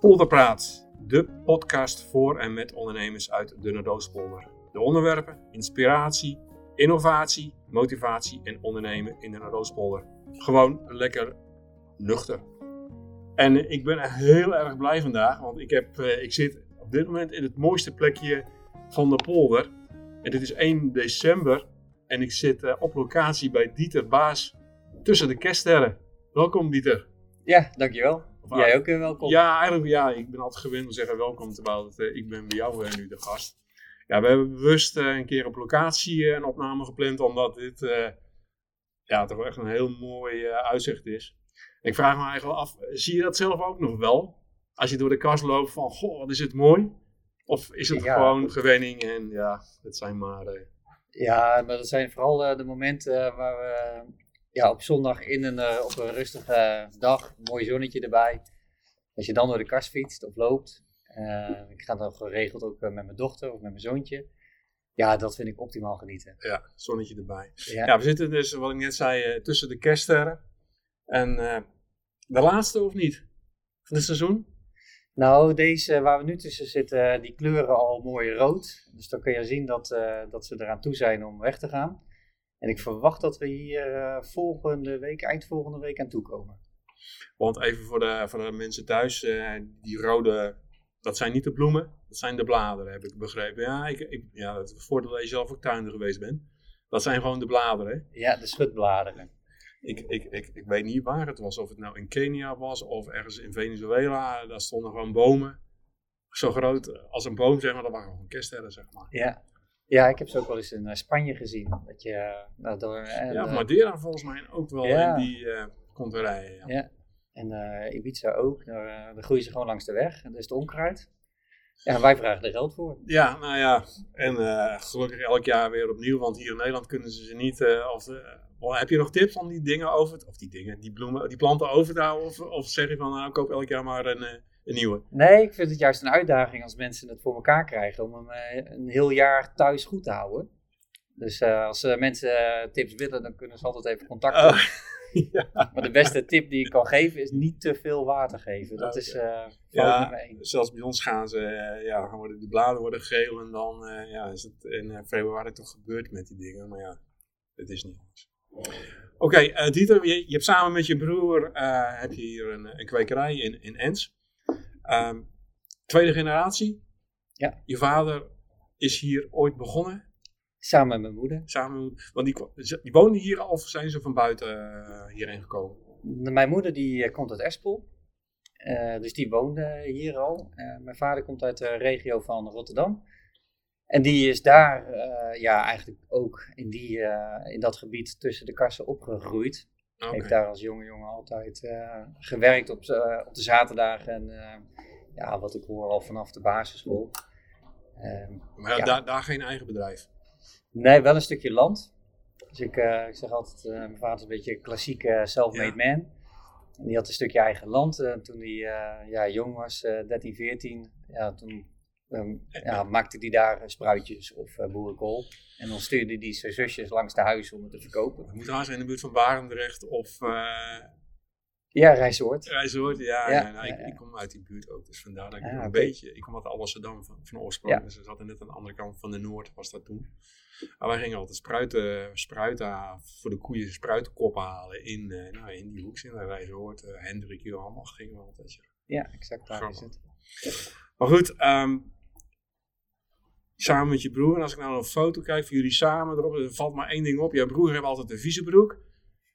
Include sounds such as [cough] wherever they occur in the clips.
Polderpraat, de podcast voor en met ondernemers uit de Noordoostpolder. De onderwerpen, inspiratie, innovatie, motivatie en ondernemen in de Noordoostpolder. Gewoon lekker nuchter. En ik ben heel erg blij vandaag, want ik, heb, eh, ik zit op dit moment in het mooiste plekje van de polder. En dit is 1 december en ik zit eh, op locatie bij Dieter Baas tussen de kerststerren. Welkom Dieter. Ja, dankjewel. Of Jij ook eh, welkom. Ja, eigenlijk ja. Ik ben altijd gewend om te zeggen welkom, terwijl het, eh, ik ben bij jou eh, nu de gast. Ja, we hebben bewust eh, een keer op locatie een opname gepland, omdat dit ja, toch echt een heel mooi uitzicht is. Ik vraag me eigenlijk af, zie je dat zelf ook nog wel? Als je door de kast loopt van, goh, wat is het mooi? Of is het Ja. gewoon gewenning en ja, het zijn maar... Ja, maar dat zijn vooral de momenten waar we ja, op zondag in een, eh, op een rustige dag, mooi zonnetje erbij. Als je dan door de kast fietst of loopt. eh, ik ga dan geregeld ook eh, met mijn dochter of met mijn zoontje. Ja, dat vind ik optimaal genieten. ja, zonnetje erbij. Ja, Ja, we zitten dus, wat ik net zei, tussen de kerststerren. En de laatste of niet? Van dit seizoen? Nou, deze waar we nu tussen zitten, die kleuren al mooi rood. Dus dan kun je zien dat, dat ze eraan toe zijn om weg te gaan. En ik verwacht dat we hier eh, volgende week, eind volgende week aan toe komen. Want even voor de, voor de mensen thuis, eh, die rode, dat zijn niet de bloemen, dat zijn de bladeren, heb ik begrepen. Ja, ik, ik, ja dat is voordeel dat je zelf ook tuinder geweest bent. Dat zijn gewoon de bladeren. Ja, de schutbladeren. Ik, ik, ik, ik weet niet waar het was, of het nou in Kenia was of ergens in Venezuela. Daar stonden gewoon bomen, zo groot als een boom, zeg maar. Dat waren gewoon kerststerren, zeg maar. Ja. Ja, ik heb ze ook wel eens in eh, Spanje gezien. Dat je, eh, nou, door, en, Ja, eh, Madeira volgens mij ook wel Ja. in die eh conterijen. Ja. Ja. en eh, Ibiza ook. Eh, daar groeien ze gewoon langs de weg. En dat is het onkruid. Ja, en wij vragen er geld voor. Ja, nou ja. En eh, gelukkig elk jaar weer opnieuw, want hier in Nederland kunnen ze ze niet. eh, of, eh, wel, heb je nog tips om die dingen over, of die dingen, die bloemen, die planten over te houden? Of, of zeg je van, nou, koop elk jaar maar een, eh, een nieuwe? Nee, ik vind het juist een uitdaging als mensen het voor elkaar krijgen om hem eh, een heel jaar thuis goed te houden. Dus eh, als eh, mensen tips willen, dan kunnen ze altijd even contact Oh. [laughs] ja. Maar de beste tip die ik kan geven is niet te veel water geven. Dat Oké. is eh fout Ja. één. Zelfs bij ons gaan ze, ja, dan worden die bladeren worden geel en dan ja, is het in februari toch gebeurd met die dingen. Maar ja, het is niet anders. Oké, Dieter, je, je hebt samen met je broer heb je hier een, een kwekerij in, in Ens. Ehm, tweede generatie. Ja. Je vader is hier ooit begonnen. Samen met mijn moeder. Samen, want die, die wonen hier al of zijn ze van buiten eh, hierheen gekomen? Mijn moeder die eh, komt uit Espel. Eh, dus die woonde hier al. Mijn vader komt uit de regio van Rotterdam. En die is daar ja, eigenlijk ook in, die, in dat gebied tussen de kassen opgegroeid. Oké. Heeft daar als jonge jongen altijd eh, gewerkt op, z- op de zaterdagen. En eh, ja, wat ik hoor al vanaf de basisschool. Ehm, Maar ja. Daar, daar geen eigen bedrijf. Nee, wel een stukje land. Dus ik, eh, ik zeg altijd, eh, mijn vader is een beetje een klassieke self-made man. En die had een stukje eigen land. En toen hij eh, ja, jong was, eh 13, 14, ja, toen ehm, ja, maakte hij daar eh, spruitjes of eh, boerenkool. En dan stuurde hij zijn zusjes langs de huis om het te verkopen. Het moet haast in de buurt van Barendrecht of eh Ja, Ja, ja, nou, ja, ik, kom uit die buurt ook, dus vandaar dat ik Ah, een beetje... Ik kom uit Alblasserdam van, van oorsprong, dus we zaten net aan de andere kant van de Noord, was dat toen. Maar wij gingen altijd spruiten, spruiten voor de koeien spruitenkop halen in, nou, in die hoeks in eh Hendrik, hier allemaal gingen we altijd. Ja. Ja, exact daar is het. Maar goed, ehm, samen met je broer. En als ik nou een foto kijk van jullie samen erop, er valt maar één ding op. Jouw broer heeft altijd een vieze broek.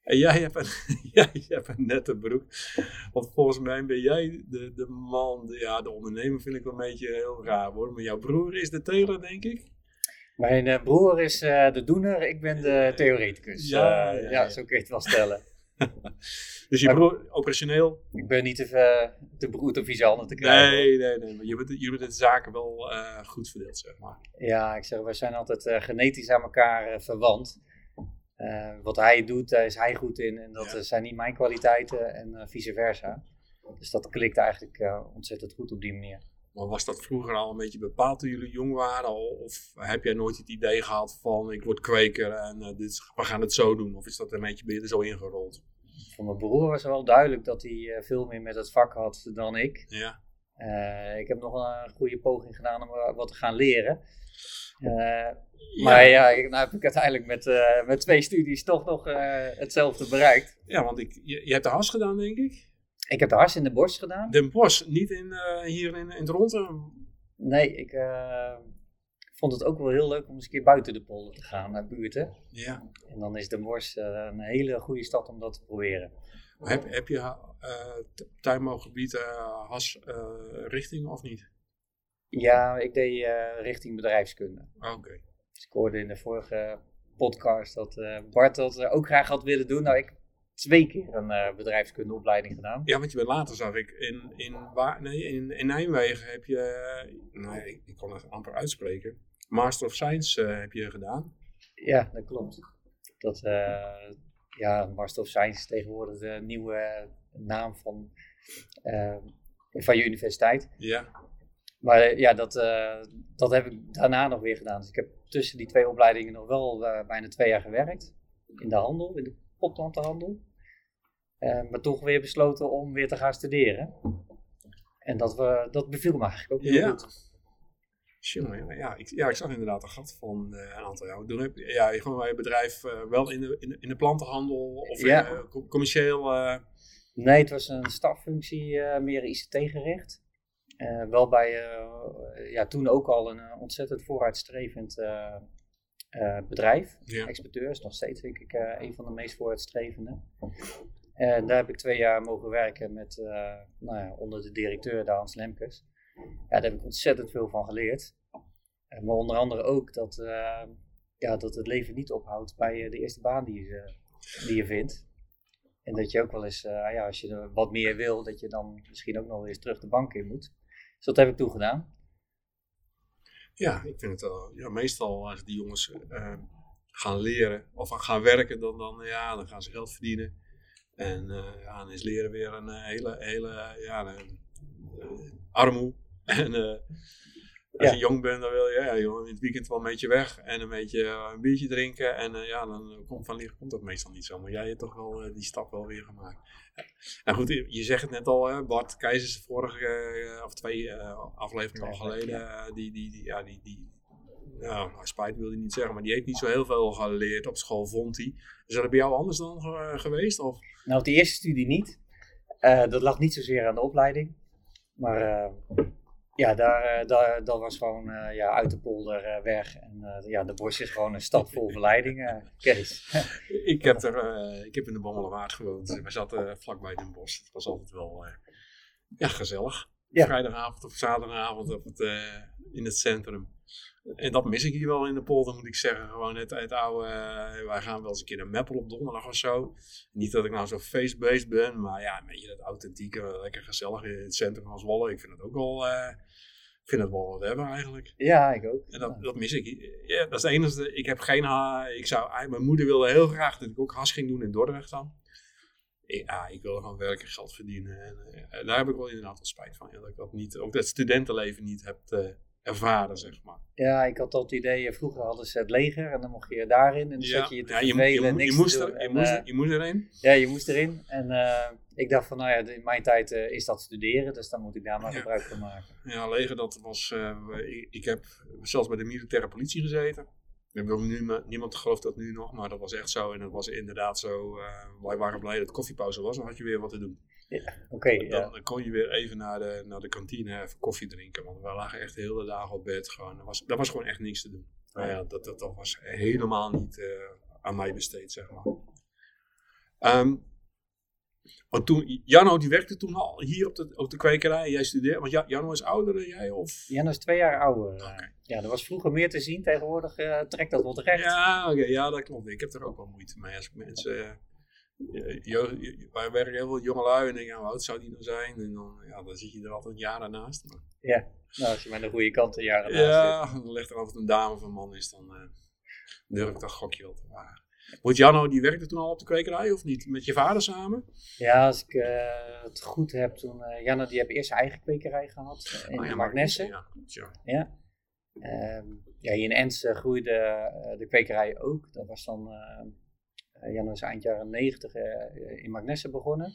En jij hebt een, [laughs] jij hebt een nette broek. Want volgens mij ben jij de, de man, de, ja, de ondernemer vind ik wel een beetje heel raar worden. Maar jouw broer is de teler, denk ik. Mijn eh, broer is eh, de doener, ik ben de theoreticus. Ja, Eh, ja, ja, ja. zo kun je het wel stellen. [laughs] Dus je Maar- broer, operationeel? Ik ben niet te, eh, te beroerd om vieze handen te krijgen. Nee, nee, nee. Maar je bent, hebben de zaken wel eh, goed verdeeld, zeg maar. Ja, ik zeg, wij zijn altijd eh, genetisch aan elkaar eh, verwant. Wat hij doet, daar is hij goed in. En dat Ja. zijn niet mijn kwaliteiten en eh, vice versa. Dus dat klikt eigenlijk eh, ontzettend goed op die manier. Maar was dat vroeger al een beetje bepaald toen jullie jong waren? Of heb jij nooit het idee gehad van ik word kweker en eh, dit, is- we gaan het zo doen? Of is dat een beetje je er zo ingerold? Voor mijn broer was wel duidelijk dat hij eh, veel meer met het vak had dan ik. Ja, Eh, ik heb nog een goede poging gedaan om wat te gaan leren. Uh, Maar ja, ik, nou heb ik uiteindelijk met, uh, met twee studies toch nog hetzelfde bereikt. Ja, want ik, je, je, hebt de has gedaan, denk ik? Ik heb de has in de borst gedaan. De borst, niet in, hier in, in het ronde? Nee, ik vond het ook wel heel leuk om eens een keer buiten de polder te gaan, naar buurten. Ja. En dan is de borst een hele goede stad om dat te proberen. Heb, heb je tuinbouwgebied has richting of niet? Ja, ik deed richting bedrijfskunde. Oké. Dus ik hoorde in de vorige podcast dat Bart dat ook graag had willen doen. Nou, ik twee keer een bedrijfskundeopleiding gedaan. Ja, want je bent later, zag ik, in, in, waar, nee, in, in Nijmegen heb je, nou, ik, ik kon het amper uitspreken, Master of Science heb je gedaan. Ja, dat klopt. Dat, ja, Master of Science is tegenwoordig de nieuwe naam van, uh, van je universiteit. Ja. Maar ja, dat, uh, dat heb ik daarna nog weer gedaan. Dus ik heb tussen die twee opleidingen nog wel uh, bijna twee jaar gewerkt. In de handel, in de potplantenhandel. maar toch weer besloten om weer te gaan studeren. En dat, we, dat beviel me eigenlijk ook heel ja. goed. Ja, ik, ja, ik zag inderdaad een gat van uh, een aantal jaar. Heb je ja, gewoon bij je bedrijf uh, wel in de, in, de, in de plantenhandel of ja. uh, commercieel? Nee, het was een staffunctie, meer ICT gericht. wel bij, ja, toen ook al een ontzettend vooruitstrevend bedrijf. Ja. Exporteur is nog steeds, denk ik, een van de meest vooruitstrevende. En daar heb ik twee jaar mogen werken met, nou ja, onder de directeur, Dans Lemkes. Ja, daar heb ik ontzettend veel van geleerd. Maar onder andere ook dat, ja, dat het leven niet ophoudt bij de eerste baan die je, die je vindt. En dat je ook wel eens, ja, als je wat meer wil, dat je dan misschien ook nog eens terug de bank in moet. Dus dat heb ik toen gedaan. Ja, ik vind het wel. Ja, meestal als die jongens uh, gaan leren of gaan werken, dan, dan, ja, dan gaan ze geld verdienen. En ja, dan is leren weer een hele, hele ja, een, armoe. [laughs] En als Ja. je jong bent, dan wil je ja, joh, in het weekend wel een beetje weg en een beetje uh, een biertje drinken. En uh, ja, dan komt van liggen komt dat meestal niet zo. Maar jij hebt toch wel die stap wel weer gemaakt. Ja. En goed, je zegt het net al, hè, Bart Keizers, vorige of twee afleveringen al geleden, die, die, die, ja, die, die ja, nou, spijt wil hij niet zeggen, maar die heeft niet zo heel veel geleerd op school, vond hij. Is dat bij jou anders dan geweest? Of? Nou, op de eerste studie niet. dat lag niet zozeer aan de opleiding. Maar ja, daar, uh, daar, dat was gewoon uh, ja, uit de polder weg. En ja, de Bosch is gewoon een stad vol verleidingen. [laughs] Kees. ik, heb er, ik heb in de Bommelerwaard gewoond. We zaten vlakbij Den Bosch. Het was altijd wel ja, gezellig. Ja. Vrijdagavond of zaterdagavond op het, in het centrum. En dat mis ik hier wel in de polder, moet ik zeggen. Gewoon het, het oude. Uh, wij gaan wel eens een keer naar Meppel op donderdag of zo. Niet dat ik nou zo face-based ben, maar ja, een beetje dat authentieke, lekker gezellig in het centrum van Zwolle. Ik vind het ook wel. Uh, ik vind het wel wat hebben eigenlijk. Ja, ik ook. En dat, dat mis ik. Ja, dat is het enige. Ik heb geen. Ik zou, mijn moeder wilde heel graag dat ik ook has ging doen in Dordrecht dan. Ja, ik wil gewoon werken, geld verdienen. En, daar heb ik wel inderdaad wel spijt van. Ja, dat ik dat niet, ook dat studentenleven niet heb ervaren, zeg maar. Ja, ik had het idee, vroeger hadden ze het leger en dan mocht je daarin en dan ja, zat je je te ja, je, niks moest te er, doen. je, En, moest, uh, je moest erin. ja, je moest erin. En uh, ik dacht van, nou ja, in mijn tijd uh, is dat studeren, dus dan moet ik daar maar Ja. gebruik van maken. Ja, leger, dat was... eh, ik, ik heb zelfs bij de militaire politie gezeten. Ik nu, niemand gelooft dat nu nog, maar dat was echt zo. En dat was inderdaad zo. eh, wij waren blij dat koffiepauze was, dan had je weer wat te doen. Oké, Dan, ja. dan kon je weer even naar de, naar de kantine even koffie drinken. Want we lagen echt de hele dagen op bed. Gewoon. Er, was, er was gewoon echt niks te doen. Nou ja, dat, dat, dat was helemaal niet eh, aan mij besteed, zeg maar. Ehm, want toen, Janno die werkte toen al hier op de, op de kwekerij. Jij studeerde, want Ja- Janno is ouder dan jij? Of? Jan is twee jaar ouder. Oké. Ja, er was vroeger meer te zien, tegenwoordig uh, trekt dat wel terecht. Ja, oké, ja, dat klopt. Ik heb er ook wel moeite mee als ik mensen. Eh, wij werken heel veel jongelui en denk je, hoe oud zou die nou zijn? En dan, ja, dan zit je er altijd jaren naast. Maar, Nou, als je met de goede kant een jaren naast zit. ja, dan ligt er altijd een dame of een man is, dan eh, durf ik dat gokje wel te wagen. Want Janno, die werkte toen al op de kwekerij of niet? Met je vader samen? Ja, als ik uh, het goed heb, toen uh, Janne die heeft eerst zijn eigen kwekerij gehad uh, in Ah, ja, Magnesse. Ja, ja. Ja. Ehm, ja, hier in Ens uh, groeide uh, de kwekerij ook. Dat was dan, uh, Jan is eind jaren 90 in Magnesse begonnen.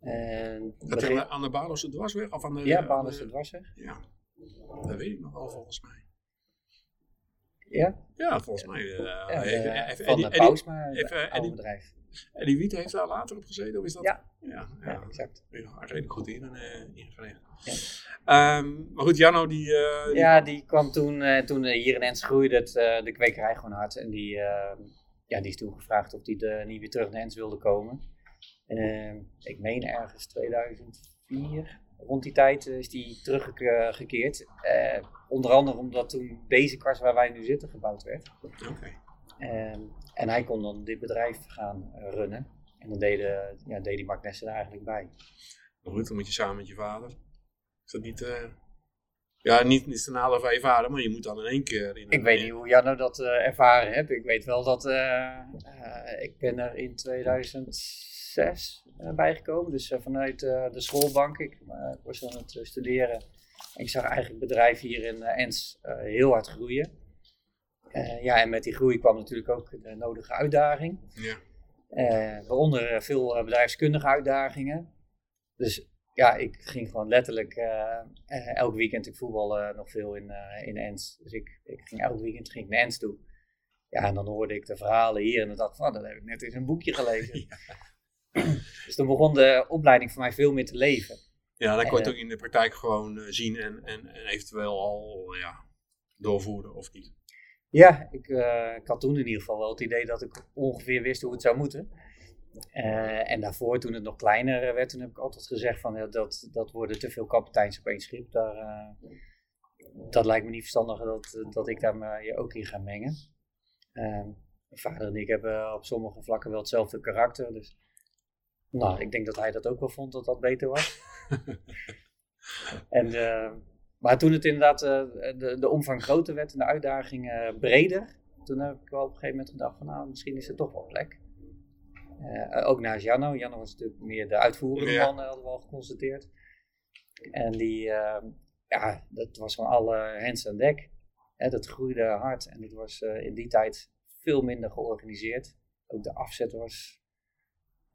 En Dat begin- aan de Balose dwarsweg? Of aan de, ja, de- dwarsweg. Ja, dat weet ik nog wel volgens mij. Ja, Ja, volgens mij. eh, ja heeft- de- heeft van Eddie- de Pausma, even, eh, Eddie- bedrijf. Eddie Wiet heeft daar later op gezeten, of is dat? Ja. Ja, Ja, ja, exact. ja redelijk goed in, eh ingeregeld. Ja. Ehm, maar goed, Janno die... eh, die- Ja, die kwam toen, eh, toen eh, hier in Ens groeide het, eh, de kwekerij gewoon hard. En die, eh, ja, die is toen gevraagd of de, niet weer terug naar Ens wilde komen. En eh, ik meen ergens 2004, rond die tijd eh, is die teruggekeerd. Eh, onder andere omdat toen deze kast waar wij nu zitten gebouwd werd. Oké. En, en hij kon dan dit bedrijf gaan eh, runnen. En dan deed, eh, ja, deed die Mark Nessen er eigenlijk bij. Maar goed, dan moet je samen met je vader. Is dat niet... Ja, niet, niet van je vader, maar je moet dan in één keer... In Ik weet niet hoe Janno dat eh, ervaren heeft. Ik weet wel dat eh, eh, ik ben er in 2006 eh, bijgekomen. Dus vanuit de schoolbank. Ik, ik was aan het studeren. En ik zag eigenlijk het bedrijf hier in Ens heel hard groeien. Ja, en met die groei kwam natuurlijk ook de nodige uitdaging. Ja. Waaronder veel bedrijfskundige uitdagingen. Dus ja, ik ging gewoon letterlijk eh, elk weekend, ik voetbal eh, nog veel in, eh in Ens. Dus ik, ik ging elk weekend ging ik naar Ens toe. Ja, en dan hoorde ik de verhalen hier en dan dacht ik van, dat heb ik net in een boekje gelezen. [laughs] [clears throat] Dus toen begon de opleiding voor mij veel meer te leven. Ja, dan kon je het ook in de praktijk gewoon zien en, en, en eventueel al ja, doorvoeren of niet. Ja, ik, ik had toen in ieder geval wel het idee dat ik ongeveer wist hoe het zou moeten. Eh, en daarvoor, toen het nog kleiner werd, toen heb ik altijd gezegd van dat, dat worden te veel kapiteins op één schip. Daar, eh, dat lijkt me niet verstandig dat, dat ik daar me je ook in ga mengen. Eh, mijn vader en ik hebben op sommige vlakken wel hetzelfde karakter. Dus nou, ik denk dat hij dat ook wel vond dat dat beter was. [laughs] en, eh, maar toen het inderdaad eh, de, de omvang groter werd en de uitdaging eh, breder, toen heb ik wel op een gegeven moment gedacht van nou, misschien is er toch wel plek. Eh, ook naast Janno. Janno was natuurlijk meer de uitvoerende Ja. man, eh, hadden we al geconstateerd. En die, eh, ja, dat was van alle hands aan dek. Hè, dat groeide hard en het was in die tijd veel minder georganiseerd. Ook de afzet was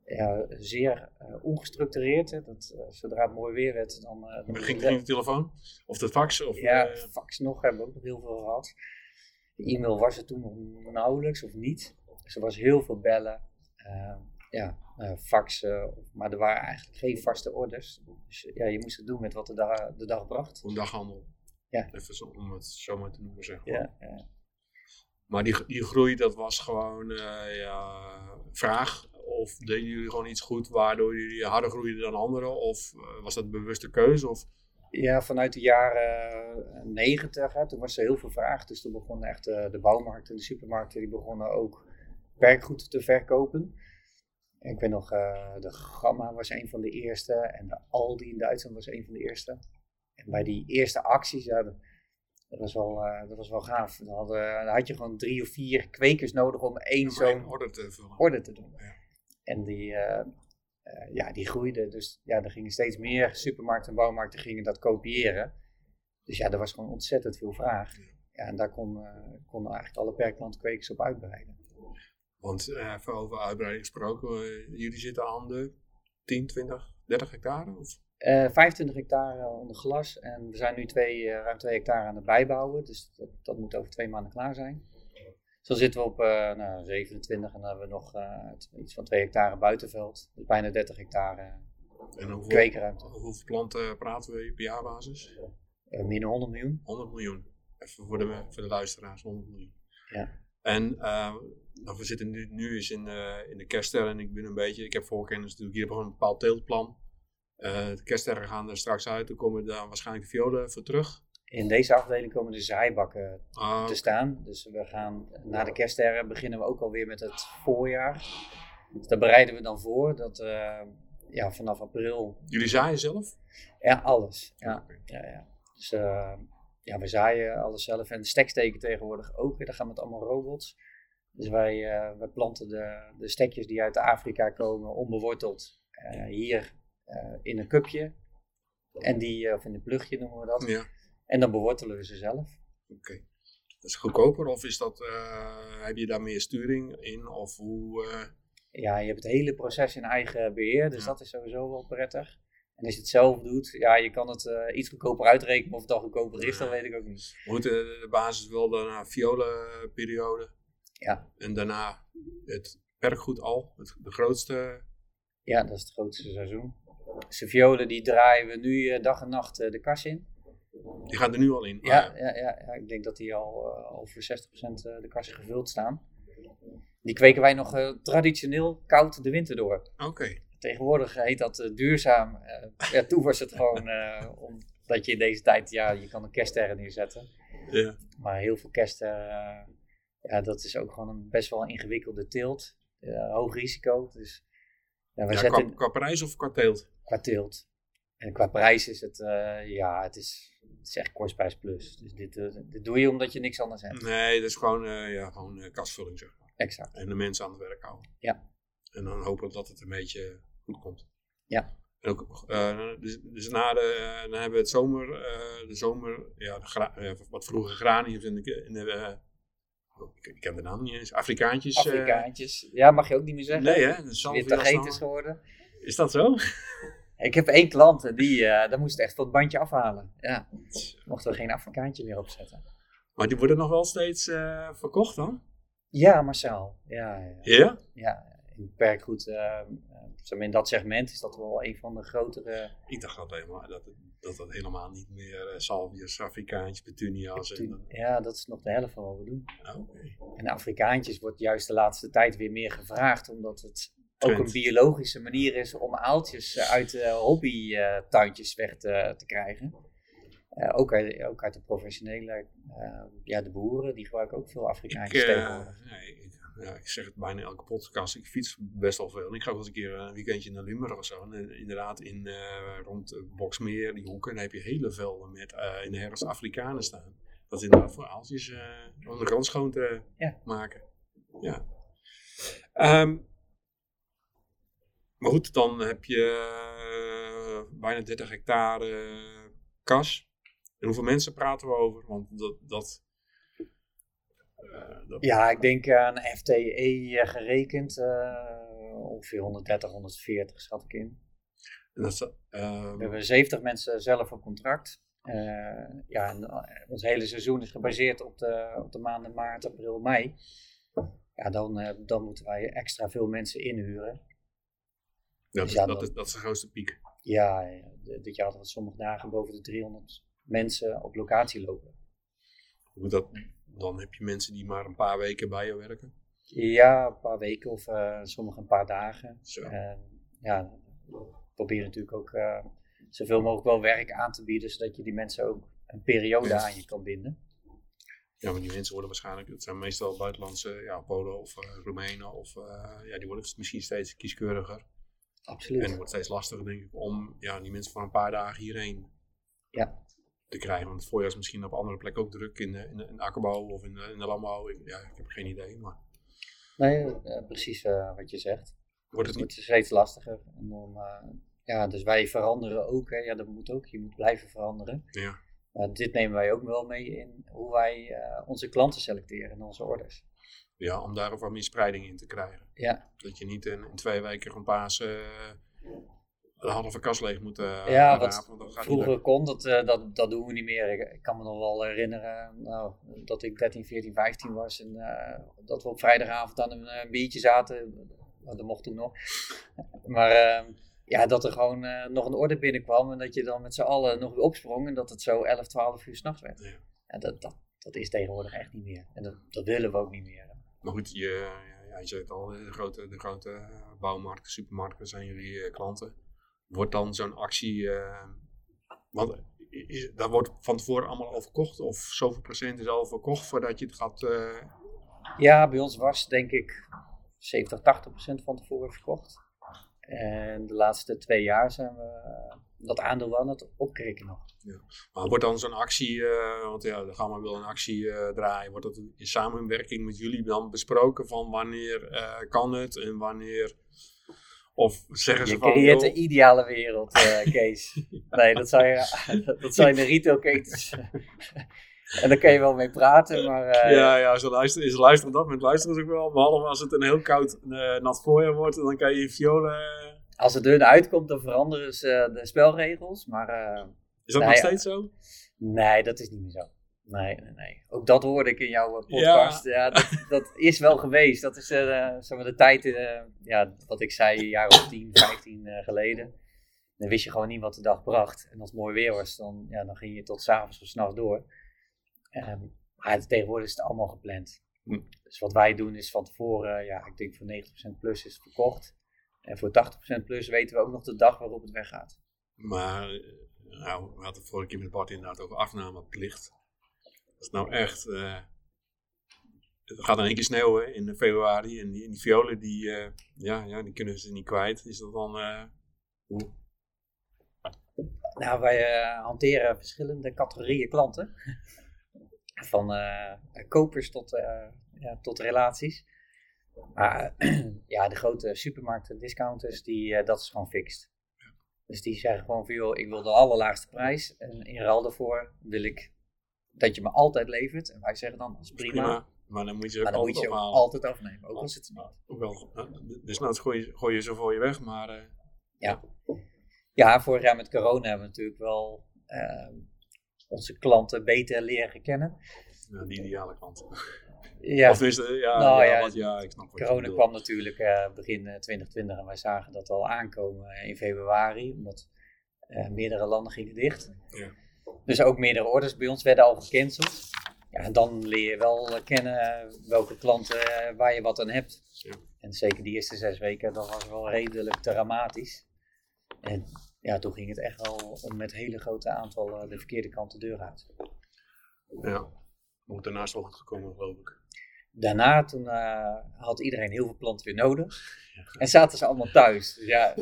ja, zeer ongestructureerd. Hè. Dat, zodra het mooi weer werd, dan... eh, dan Ging, de telefoon? Of de fax? Of, ja, fax nog hebben we ook nog heel veel gehad. De e-mail was er toen nog nauwelijks of niet. Dus er was heel veel bellen. Eh, ja, eh, faxen. Maar er waren eigenlijk geen vaste orders. Dus ja, je moest het doen met wat de, da- de dag bracht. een daghandel. Ja. Even zo, om het zo maar te noemen, zeg maar. Ja, ja. Maar die, die groei, dat was gewoon eh, ja, vraag. Of deden jullie gewoon iets goed waardoor jullie harder groeiden dan anderen? Of eh, was dat een bewuste keuze? Of, Ja, vanuit de jaren negentig, toen was er heel veel vraag. Dus toen begonnen echt eh, de bouwmarkten en de supermarkten, die begonnen ook werkgoed te verkopen. Ik weet nog, eh, de Gamma was een van de eerste en de Aldi in Duitsland was een van de eerste. En bij die eerste acties, ja, dat, was, wel, eh, dat was wel gaaf. Dan, hadden, dan had je gewoon drie of vier kwekers nodig om één zo'n orde te vullen? te doen. Ja. En die, eh, ja, die groeide. Dus ja, er gingen steeds meer supermarkten en bouwmarkten gingen dat kopiëren. Dus ja, er was gewoon ontzettend veel vraag. Ja, en daar kon, konden eigenlijk alle perkplantkwekers op uitbreiden. Want eh, even over uitbreiding gesproken, eh, jullie zitten aan de 10, 20, 30 hectare? Of? Eh 25 hectare onder glas en we zijn nu twee, eh, ruim 2 hectare aan het bijbouwen. Dus dat, dat moet over twee maanden klaar zijn. Dus dan zitten we op eh, nou, 27 en dan hebben we nog eh, t- iets van 2 hectare buitenveld. Dus bijna 30 hectare En hoeveel, kweekruimte. hoeveel planten praten we per jaarbasis? Eh, meer dan 100 miljoen. 100 miljoen. Even voor de, voor de luisteraars, 100 miljoen. Ja. En eh, nou, we zitten nu, nu eens in, de in de en ik ben een beetje, ik heb voorkennis natuurlijk, hier we gewoon een bepaald teeltplan. Eh, de kerststerren gaan er straks uit, dan komen daar waarschijnlijk de violen voor terug. In deze afdeling komen de zaaibakken Ah, te staan. Dus we gaan na de kerststerren beginnen we ook alweer met het voorjaar. Dus daar bereiden we dan voor dat eh, ja, vanaf april jullie zaaien zelf? ja, alles. Ja, Oké. ja, ja. Dus eh, ja, we zaaien alles zelf en steksteken tegenwoordig ook. Dat gaan met allemaal robots. Dus wij, eh, wij planten de, de stekjes die uit Afrika komen onbeworteld eh, hier eh, in een cupje. En die, of in een plugje noemen we dat. Ja. En dan bewortelen we ze zelf. Oké. Dat is goedkoper of is dat, heb je daar meer sturing in? Of hoe, ja, je hebt het hele proces in eigen beheer, dus dat is sowieso wel prettig. En als je het zelf doet, ja, je kan het uh, iets goedkoper uitrekenen. Of het dan goedkoper is, dat weet ik ook niet. We moeten de basis wel daarna violenperiode. Ja. En daarna het werkgoed al, het, de grootste. Ja, dat is het grootste seizoen. De violen die draaien we nu uh, dag en nacht uh, de kas in. Die gaan er nu al in? Ja, ah, ja. ja, ja, ik denk dat die al over 60% de kassen gevuld staan. Die kweken wij nog traditioneel koud de winter door. Oké. Tegenwoordig heet dat duurzaam. Ja, toen was het gewoon omdat je in deze tijd, ja, je kan een kerststerren neerzetten. Ja. Maar heel veel kersten, ja, dat is ook gewoon een best wel een ingewikkelde teelt. hoog risico. Dus, ja, ja, zetten, qua, qua, prijs of qua teelt? Qua teelt. En qua prijs is het, ja, het is, het is echt kostprijs plus. Dus dit, dit doe je omdat je niks anders hebt. Nee, dat is gewoon, ja, gewoon kastvulling zeg maar. Exact. En de mensen aan het werk houden. Ja. En dan hopen dat het een beetje goed komt. Ja. En ook, dus, dus, na de, dan hebben we het zomer, de zomer, ja, de wat vroeger graniums in de, in de ik, ken de naam niet eens, Afrikaantjes. Afrikaantjes, ja, mag je ook niet meer zeggen. Nee, hè? Weer is geworden. Is dat zo? [laughs] Ik heb één klant en die, daar moest echt het bandje afhalen. Ja, mochten we geen Afrikaantje meer opzetten. Maar die worden nog wel steeds verkocht dan? Ja, Marcel. Ja? Ja? Ja, ja in perkgoed zeg in dat segment is dat wel een van de grotere. Ik dacht dat helemaal dat, dat het helemaal niet meer uh, salvias, Afrikaantjes, petunia's. en, ja, dat is nog de helft van wat we doen. Oh, En Afrikaantjes wordt juist de laatste tijd weer meer gevraagd, omdat het ook een biologische manier is om aaltjes eh, uit uh, hobbytuintjes weg te, te krijgen. Uh, ook, uit, ook uit de professionele, ja, de boeren, die gebruiken ook veel Afrikaantjes tegenwoordig. Nee, ja, ik zeg het bijna elke podcast, ik fiets best wel veel. En ik ga wel eens een keer een weekendje naar Limburg of zo. En eh, inderdaad, in, uh, rond Boksmeer, die hoeken, dan heb je hele velden met uh, in de herfst Afrikanen staan. Dat is inderdaad voor aaltjes om de grond schoon te ja. maken. Ja. Um, maar goed, dan heb je bijna 30 hectare kas. En hoeveel mensen praten we over? Want dat, dat ja, ik denk aan FTE eh, gerekend. Uh, ongeveer 130, 140 schat ik in. Dat is, uh, we hebben 70 mensen zelf op contract. ja, en, ons hele seizoen is gebaseerd op de, op de maanden maart, april, mei. Ja, dan, dan moeten wij extra veel mensen inhuren. Dat, dus ja, dat, is, dat is de grootste piek. Ja, dit jaar hadden we sommige dagen boven de 300 mensen op locatie lopen. Hoe dat, dan heb je mensen die maar een paar weken bij je werken. Ja, een paar weken of uh, sommige een paar dagen. Zo. ja, we proberen natuurlijk ook uh, zoveel mogelijk wel werk aan te bieden, zodat je die mensen ook een periode aan je kan binden. Ja, maar die mensen worden waarschijnlijk, het zijn meestal buitenlandse, ja, Polen of uh, Roemenen, of ja, die worden misschien steeds kieskeuriger. Absoluut. En het wordt steeds lastiger, denk ik, om ja, die mensen voor een paar dagen hierheen ja te krijgen. Want het voorjaar is misschien op andere plekken ook druk in de, in de, in de akkerbouw of in de, in de landbouw. Ik, ja, ik heb geen idee. Maar... Nee, uh, precies uh, wat je zegt. Wordt het, het wordt steeds lastiger. En dan, uh, ja, dus wij veranderen ook. Hè. Ja, dat moet ook. Je moet blijven veranderen. Ja. Dit nemen wij ook wel mee in hoe wij onze klanten selecteren in onze orders. Ja, om daar ook wat meer spreiding in te krijgen. Ja. Dat je niet in, in twee weken van Pasen de halve kast leeg moeten uh, ja, wat vroeger kon, dat, uh, dat, dat doen we niet meer. Ik, kan me nog wel herinneren nou, dat ik 13, 14, 15 was en uh, dat we op vrijdagavond aan een biertje zaten. Nou, dat mocht toen nog. [laughs] Maar ehm, ja, dat er gewoon nog een orde binnenkwam en dat je dan met z'n allen nog weer opsprong en dat het zo 11, 12 uur s'nachts werd. Ja. En dat, dat, dat is tegenwoordig echt niet meer. En dat, dat willen we ook niet meer. Maar goed, je, ja, je zegt al, de grote, de grote bouwmarkten, supermarkten zijn jullie klanten wordt dan zo'n actie. Uh, want is, daar wordt van tevoren allemaal al verkocht? Of zoveel procent is al verkocht voordat je het gaat. Uh... Ja, bij ons was denk ik 70, 80 procent van tevoren verkocht. En de laatste twee jaar zijn we dat aandeel aan het opkrikken nog. Ja. Maar wordt dan zo'n actie, uh, want ja, de Gamma wil een actie uh, draaien, wordt dat in samenwerking met jullie dan besproken van wanneer uh, kan het en wanneer of zeggen ze je van... Je creëert de ideale wereld, uh, [laughs] Kees. nee, dat zou je, [laughs] dat zou je in de retailketens... [laughs] En daar kan je wel mee praten, maar... eh, ja, ja, ze luisteren, ze luisteren op dat moment luisteren ze ook wel. Behalve als het een heel koud eh, nat voorjaar wordt, dan kan je violen... eh, Als het dun uitkomt, dan veranderen ze de spelregels, maar... eh, is dat Nou nog ja. steeds zo? Nee, dat is niet meer zo. Nee, nee, nee. Ook dat hoorde ik in jouw eh, podcast. Ja, dat, [laughs] dat is wel geweest. Dat is eh, zeg maar de tijd, eh, ja, wat ik zei, een jaar of 10, 15 eh, geleden. Dan wist je gewoon niet wat de dag bracht. En als het mooi weer was, dan, ja, dan ging je tot s'avonds of s'nachts door. Ehm, maar tegenwoordig is het allemaal gepland. Hm. Dus wat wij doen is van tevoren, ja, ik denk voor 90% plus is het verkocht. En voor 80% plus weten we ook nog de dag waarop het weggaat. Maar, nou, we hadden vorige keer met Bart inderdaad over afnameplicht. Dat is nou echt... eh, het gaat in één keer sneeuwen in februari en die, en die violen, die, eh, ja, ja, die kunnen ze niet kwijt. Is dat dan... eh, hoe? Nou, wij hanteren verschillende categorieën klanten. [laughs] Van kopers tot, ja, tot relaties. Maar [clears throat] ja, de grote supermarkten, discounters, die, dat is gewoon fixed. Dus die zeggen gewoon van, joh, ik wil de allerlaagste prijs. En in ruil daarvoor wil ik dat je me altijd levert. En wij zeggen dan, dat is prima. Prima. Maar dan moet je ze ook altijd je ook altijd afnemen, ook al zit het niet. Hoewel, eh, dus nou gooi je, gooi je ze voor je weg, maar... eh, Ja, vorig jaar met corona hebben we natuurlijk wel eh, onze klanten beter leren kennen. ja, die ideale klant. Ja. Of tenminste, ja, Nou, ja, ja, wat, ja, ik snap wat Corona kwam natuurlijk eh, begin eh, 2020 en wij zagen dat al aankomen eh, in februari, omdat eh, meerdere landen gingen dicht. Ja. Dus ook meerdere orders bij ons werden al gecanceld. Ja, en dan leer je wel eh, kennen eh, welke klanten eh, waar je wat aan hebt. Ja. En zeker die eerste zes weken, dat was wel redelijk dramatisch. En ja, toen ging het echt wel om met hele grote aantal de verkeerde kant de deur uit. Ja, moet daarnaast wel goed gekomen, geloof ik. Daarna, toen had iedereen heel veel planten weer nodig. En zaten ze allemaal thuis. Dus ja,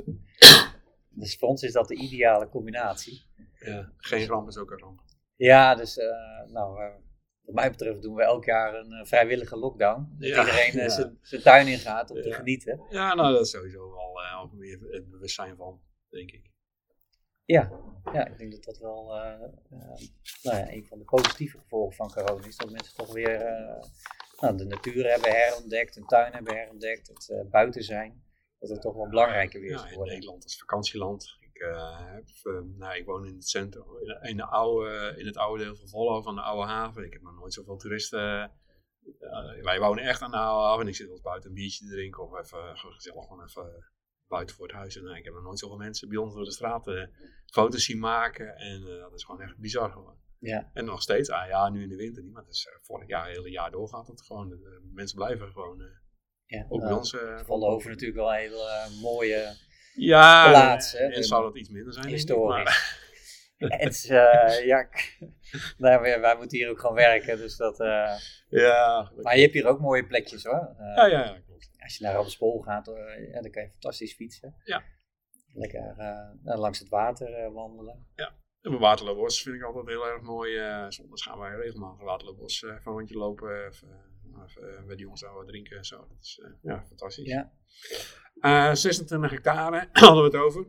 dus voor ons is dat de ideale combinatie. Ja, geen ramp is ook een ramp. Ja, dus eh, nou, eh, wat mij betreft doen we elk jaar een eh, vrijwillige lockdown. Dat Ja, iedereen ja. zijn- tuin in gaat om te genieten. Ja, nou, dat is sowieso wel ook weer het bewustzijn van, denk ik. Ja, ja ik denk dat dat wel nou ja, een van de positieve gevolgen van corona is. Dat mensen toch weer nou, de natuur hebben herontdekt, een tuin hebben herontdekt, het buiten zijn. Dat het toch wel belangrijker weer is geworden. Nederland als vakantieland. Ik, eh, heb, eh, nou, ik woon in het centrum, in, de oude, in het oude deel van Vollo, van de oude haven. Ik heb nog nooit zoveel toeristen. eh, wij wonen echt aan de oude haven. Ik zit wel buiten een biertje te drinken of even gezellig gewoon even buiten voor het huis. En eh, ik heb nog nooit zoveel mensen bij ons door de straat foto's zien maken. En dat is gewoon echt bizar gewoon. Ja. En nog steeds, ah ja, nu in de winter niet, maar het is vorig jaar, het hele jaar door gaat het gewoon. De, mensen blijven gewoon, Ja, ook bij ons. Vollenhoven natuurlijk wel een hele mooie ja, En zou dat iets minder zijn? historisch. [laughs] Het is, eh, ja, [laughs] nou, wij, wij moeten hier ook gewoon werken, dus dat... eh, Ja, maar je hebt hier ook mooie plekjes hoor. Eh, ja, ja, ja, klopt. Als je naar Rabbespool gaat, eh, ja, dan kan je fantastisch fietsen. Ja. Lekker nou, langs het water wandelen. En mijn Waterloobos vind ik altijd heel erg mooi. zondags gaan wij regelmatig Waterloobos een rondje lopen. Even, even eh, bij de jongens wat drinken en zo. Dat is eh, ja, fantastisch. Ja. Eh, 26 hectare [clears throat] hadden we het over.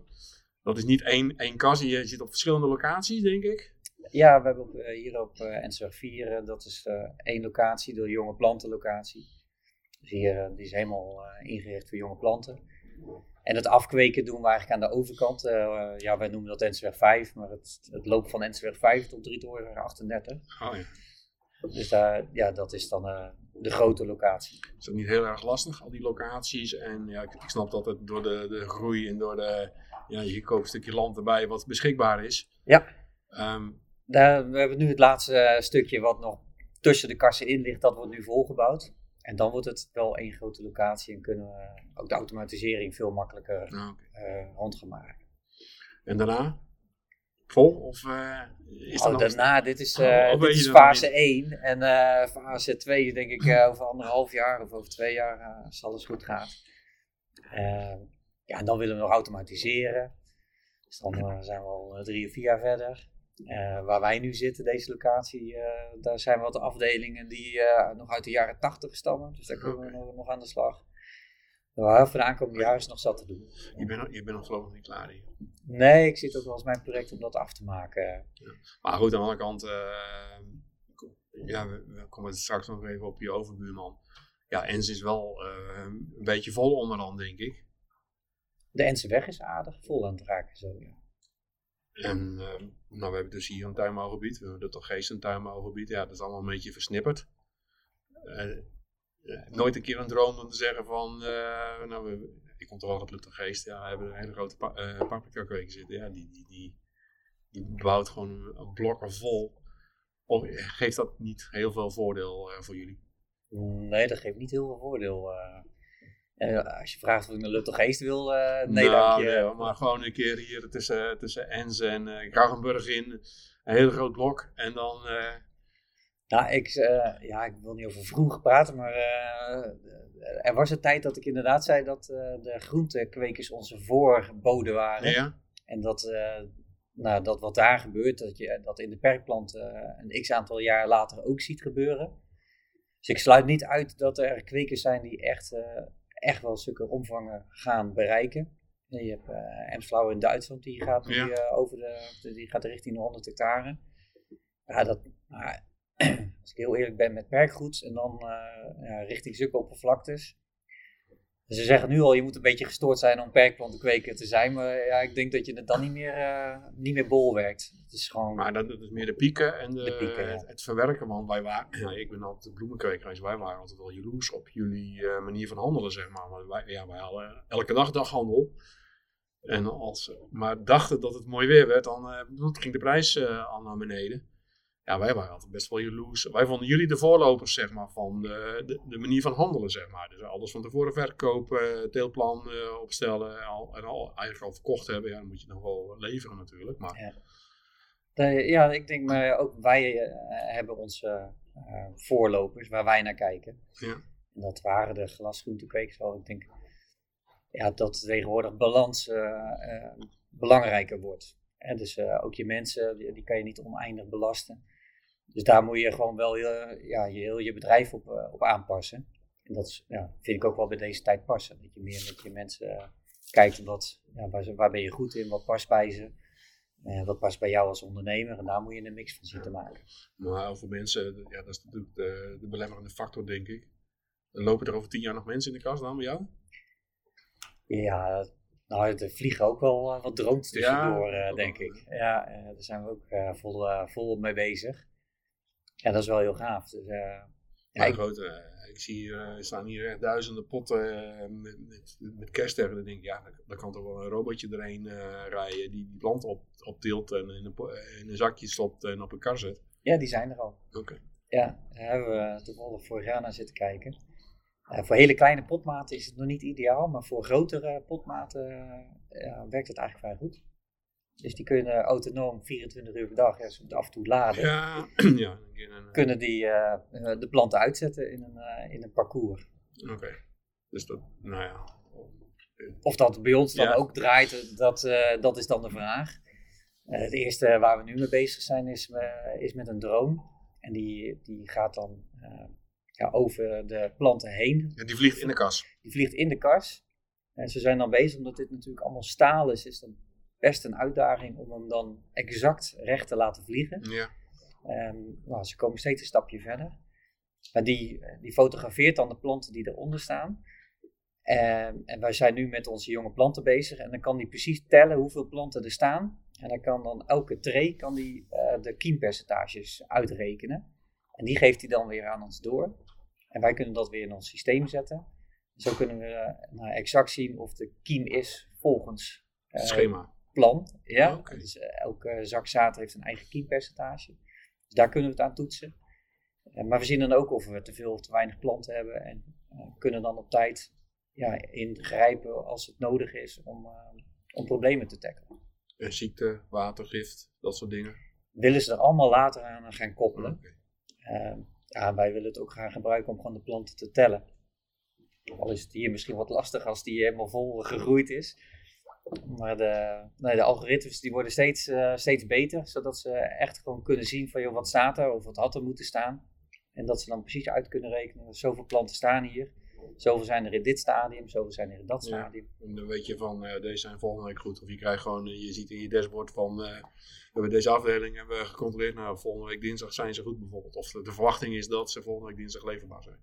Dat is niet één, één kas. Je zit op verschillende locaties, denk ik. Ja, we hebben op, eh, hier op uh, Ensweg 4, eh, dat is eh, één locatie, de jonge plantenlocatie. Dus hier, eh, die is helemaal eh, ingericht voor jonge planten. En het afkweken doen we eigenlijk aan de overkant. Eh, ja, wij noemen dat Ensweg 5, maar het, het loopt van Ensweg 5 tot Drietoren 38. Oh ja. Dus daar, ja, dat is dan eh, de grote locatie. Is dat niet heel erg lastig, al die locaties? En ja, ik, ik snap dat het door de, de groei en door de... Ja, je koopt een stukje land erbij wat beschikbaar is. Ja. Ehm, Daar, we hebben nu het laatste eh, stukje wat nog tussen de kassen in ligt, dat wordt nu volgebouwd. En dan wordt het wel één grote locatie en kunnen we ook de automatisering veel makkelijker nou, oké. eh. En daarna? Vol? Of eh, is dat Oh, nog... daarna, dit is, Oh, eh, dit is nog fase 1 en eh, fase 2 is denk ik eh, over anderhalf jaar of over twee jaar eh, als alles goed gaat. Ja, en dan willen we nog automatiseren. Dus dan zijn we al drie of vier jaar verder. Eh, waar wij nu zitten, deze locatie, eh, daar zijn wat afdelingen die eh, nog uit de jaren 80 stammen. Dus daar kunnen we nog aan de slag. Nou, voor de aankomende jaar is nog zat te doen. Je bent, nog- je bent nog geloof ik niet klaar hier. Nee, ik zit ook wel eens mijn project om dat af te maken. Maar goed, aan de andere kant, eh, ja, we, we komen straks nog even op je overbuurman. Ja, Ens is wel uh, een beetje vol onderhand, denk ik. De Ense weg is aardig vol aan het raken, zo ja. En uh, nou, we hebben dus hier een tuinbouwgebied, we hebben toch geest een tuinbouwgebied. Ja, dat is allemaal een beetje versnipperd. Nooit een keer een droom om te zeggen van, nou, we, ik kom toch uit Geest, ja, we hebben een hele grote pa paprika kweken zitten. Ja, die, die, die, die bouwt gewoon een blokken vol. Of geeft dat niet heel veel voordeel voor jullie? Nee, dat geeft niet heel veel voordeel. Uh, als je vraagt of ik een Luttel Geest wil, uh, nee nou, dank je. Nee, maar gewoon een keer hier tussen, tussen Ens en uh, Gravenburg in. Een heel groot blok. En dan... Nou, ik, ja, ik wil niet over vroeg praten, maar er was een tijd dat ik inderdaad zei dat de groentekwekers onze voorboden waren. Ja. En dat, nou, dat wat daar gebeurt, dat je dat in de perkplant een x aantal jaar later ook ziet gebeuren. Dus ik sluit niet uit dat er kwekers zijn die echt echt wel zulke omvangen gaan bereiken. je hebt uh, Emsflauw in Duitsland, die gaat, nu, eh, over de, die gaat richting de 100 hectare. Ja, dat, als ik heel eerlijk ben met perkgoed en dan uh, ja, richting zulke oppervlaktes. Ze zeggen nu al, je moet een beetje gestoord zijn om perkplantenkweker te zijn. Maar ja, ik denk dat je het dan niet meer, uh, niet meer bol werkt. Het is gewoon... Maar dat, is meer de pieken en de, pieken, het, verwerken. Want wij waren, [clears throat] ja, ik ben altijd bloemenkweker, dus wij waren altijd wel jaloers op jullie uh, manier van handelen, zeg maar. maar wij, ja, wij hadden elke dag daghandel. En als, maar dachten dat het mooi weer werd, dan uh, ging de prijs al naar beneden ja, wij waren altijd best wel jaloers. Wij vonden jullie de voorlopers, zeg maar, van de, de, de manier van handelen, zeg maar. Dus alles van tevoren verkopen, deelplan uh, opstellen al, en al, eigenlijk al verkocht hebben. Ja, dan moet je nog wel leveren natuurlijk, maar... Ja, ja ik denk, maar ook wij uh, hebben onze uh, voorlopers waar wij naar kijken. Ja. En dat waren de glasgroentekwekers wel. Ik denk ja, dat tegenwoordig balans belangrijker wordt. En dus ook je mensen, die, die, kan je niet oneindig belasten. Dus daar moet je gewoon wel ja, je, heel je bedrijf op, eh, op aanpassen. En dat ja, vind ik ook wel bij deze tijd passen. Dat je meer met je mensen uh, kijkt wat, ja, waar, waar, ben je goed in, wat past bij ze. Wat past bij jou als ondernemer en daar moet je een mix van zien te maken. Maar over mensen, ja, dat is natuurlijk de, de belemmerende factor, denk ik. Lopen er over tien jaar nog mensen in de kast dan bij jou? Ja, nou, er vliegen ook wel wat drones tussendoor, ja, denk ik. Ja, daar zijn we ook vol, vol mee bezig. Ja, dat is wel heel gaaf. Dus, ja, ik, grote, eh, ik zie hier, er staan hier echt duizenden potten met, met, met. Dan denk ik, ja, dan kan toch wel een robotje erheen rijden die die plant op, optilt en in een, in een zakje stopt en op een kar zet. Ja, die zijn er al. Oké. Ja, daar hebben we toevallig vorig jaar naar zitten kijken. Voor hele kleine potmaten is het nog niet ideaal, maar voor grotere potmaten werkt het eigenlijk vrij goed. Dus die kunnen autonoom 24 uur per dag, ja, ze af en toe laden. Ja, [clears throat] ja. Eh, kunnen die uh, de planten uitzetten in een, uh, in een parcours. Oké. Dus dat, nou ja. Of dat bij ons dan ook draait, dat, uh, dat is dan de vraag. het eerste waar we nu mee bezig zijn is, is met een drone. En die, die gaat dan ja, over de planten heen. Ja, die vliegt in de kas. Die vliegt in de kas. En ze zijn dan bezig, omdat dit natuurlijk allemaal staal is, is dan best een uitdaging om hem dan exact recht te laten vliegen. Ja. Um, nou, ze komen steeds een stapje verder. Maar die, die fotografeert dan de planten die eronder staan. Um, en wij zijn nu met onze jonge planten bezig. En dan kan die precies tellen hoeveel planten er staan. En dan kan dan elke tray kan die, uh, de kiempercentages uitrekenen. En die geeft hij dan weer aan ons door. En wij kunnen dat weer in ons systeem zetten. Zo kunnen we uh, nou, exact zien of de kiem is volgens uh, schema plan. Ja? Oh, dus uh, elke zak zaad heeft een eigen kiempercentage. Dus daar kunnen we het aan toetsen. Maar we zien dan ook of we te veel of te weinig planten hebben. En kunnen dan op tijd ja, ingrijpen als het nodig is om, om problemen te tackelen. ziekte, watergift, dat soort dingen. Willen ze er allemaal later aan gaan koppelen. Okay. Ja, wij willen het ook gaan gebruiken om gewoon de planten te tellen. Al is het hier misschien wat lastig als die helemaal vol gegroeid is. Maar de, nee, de algoritmes die worden steeds, uh, steeds beter, zodat ze echt gewoon kunnen zien van joh, wat staat er of wat had er moeten staan. En dat ze dan precies uit kunnen rekenen, zoveel planten staan hier. Zoveel zijn er in dit stadium, zoveel zijn er in dat Ja. stadium. En dan weet je van, eh, deze zijn volgende week goed. Of je krijgt gewoon, eh, je ziet in je dashboard van, eh, we hebben deze afdeling hebben we gecontroleerd. Nou, volgende week dinsdag zijn ze goed bijvoorbeeld. Of de, de verwachting is dat ze volgende week dinsdag leverbaar zijn.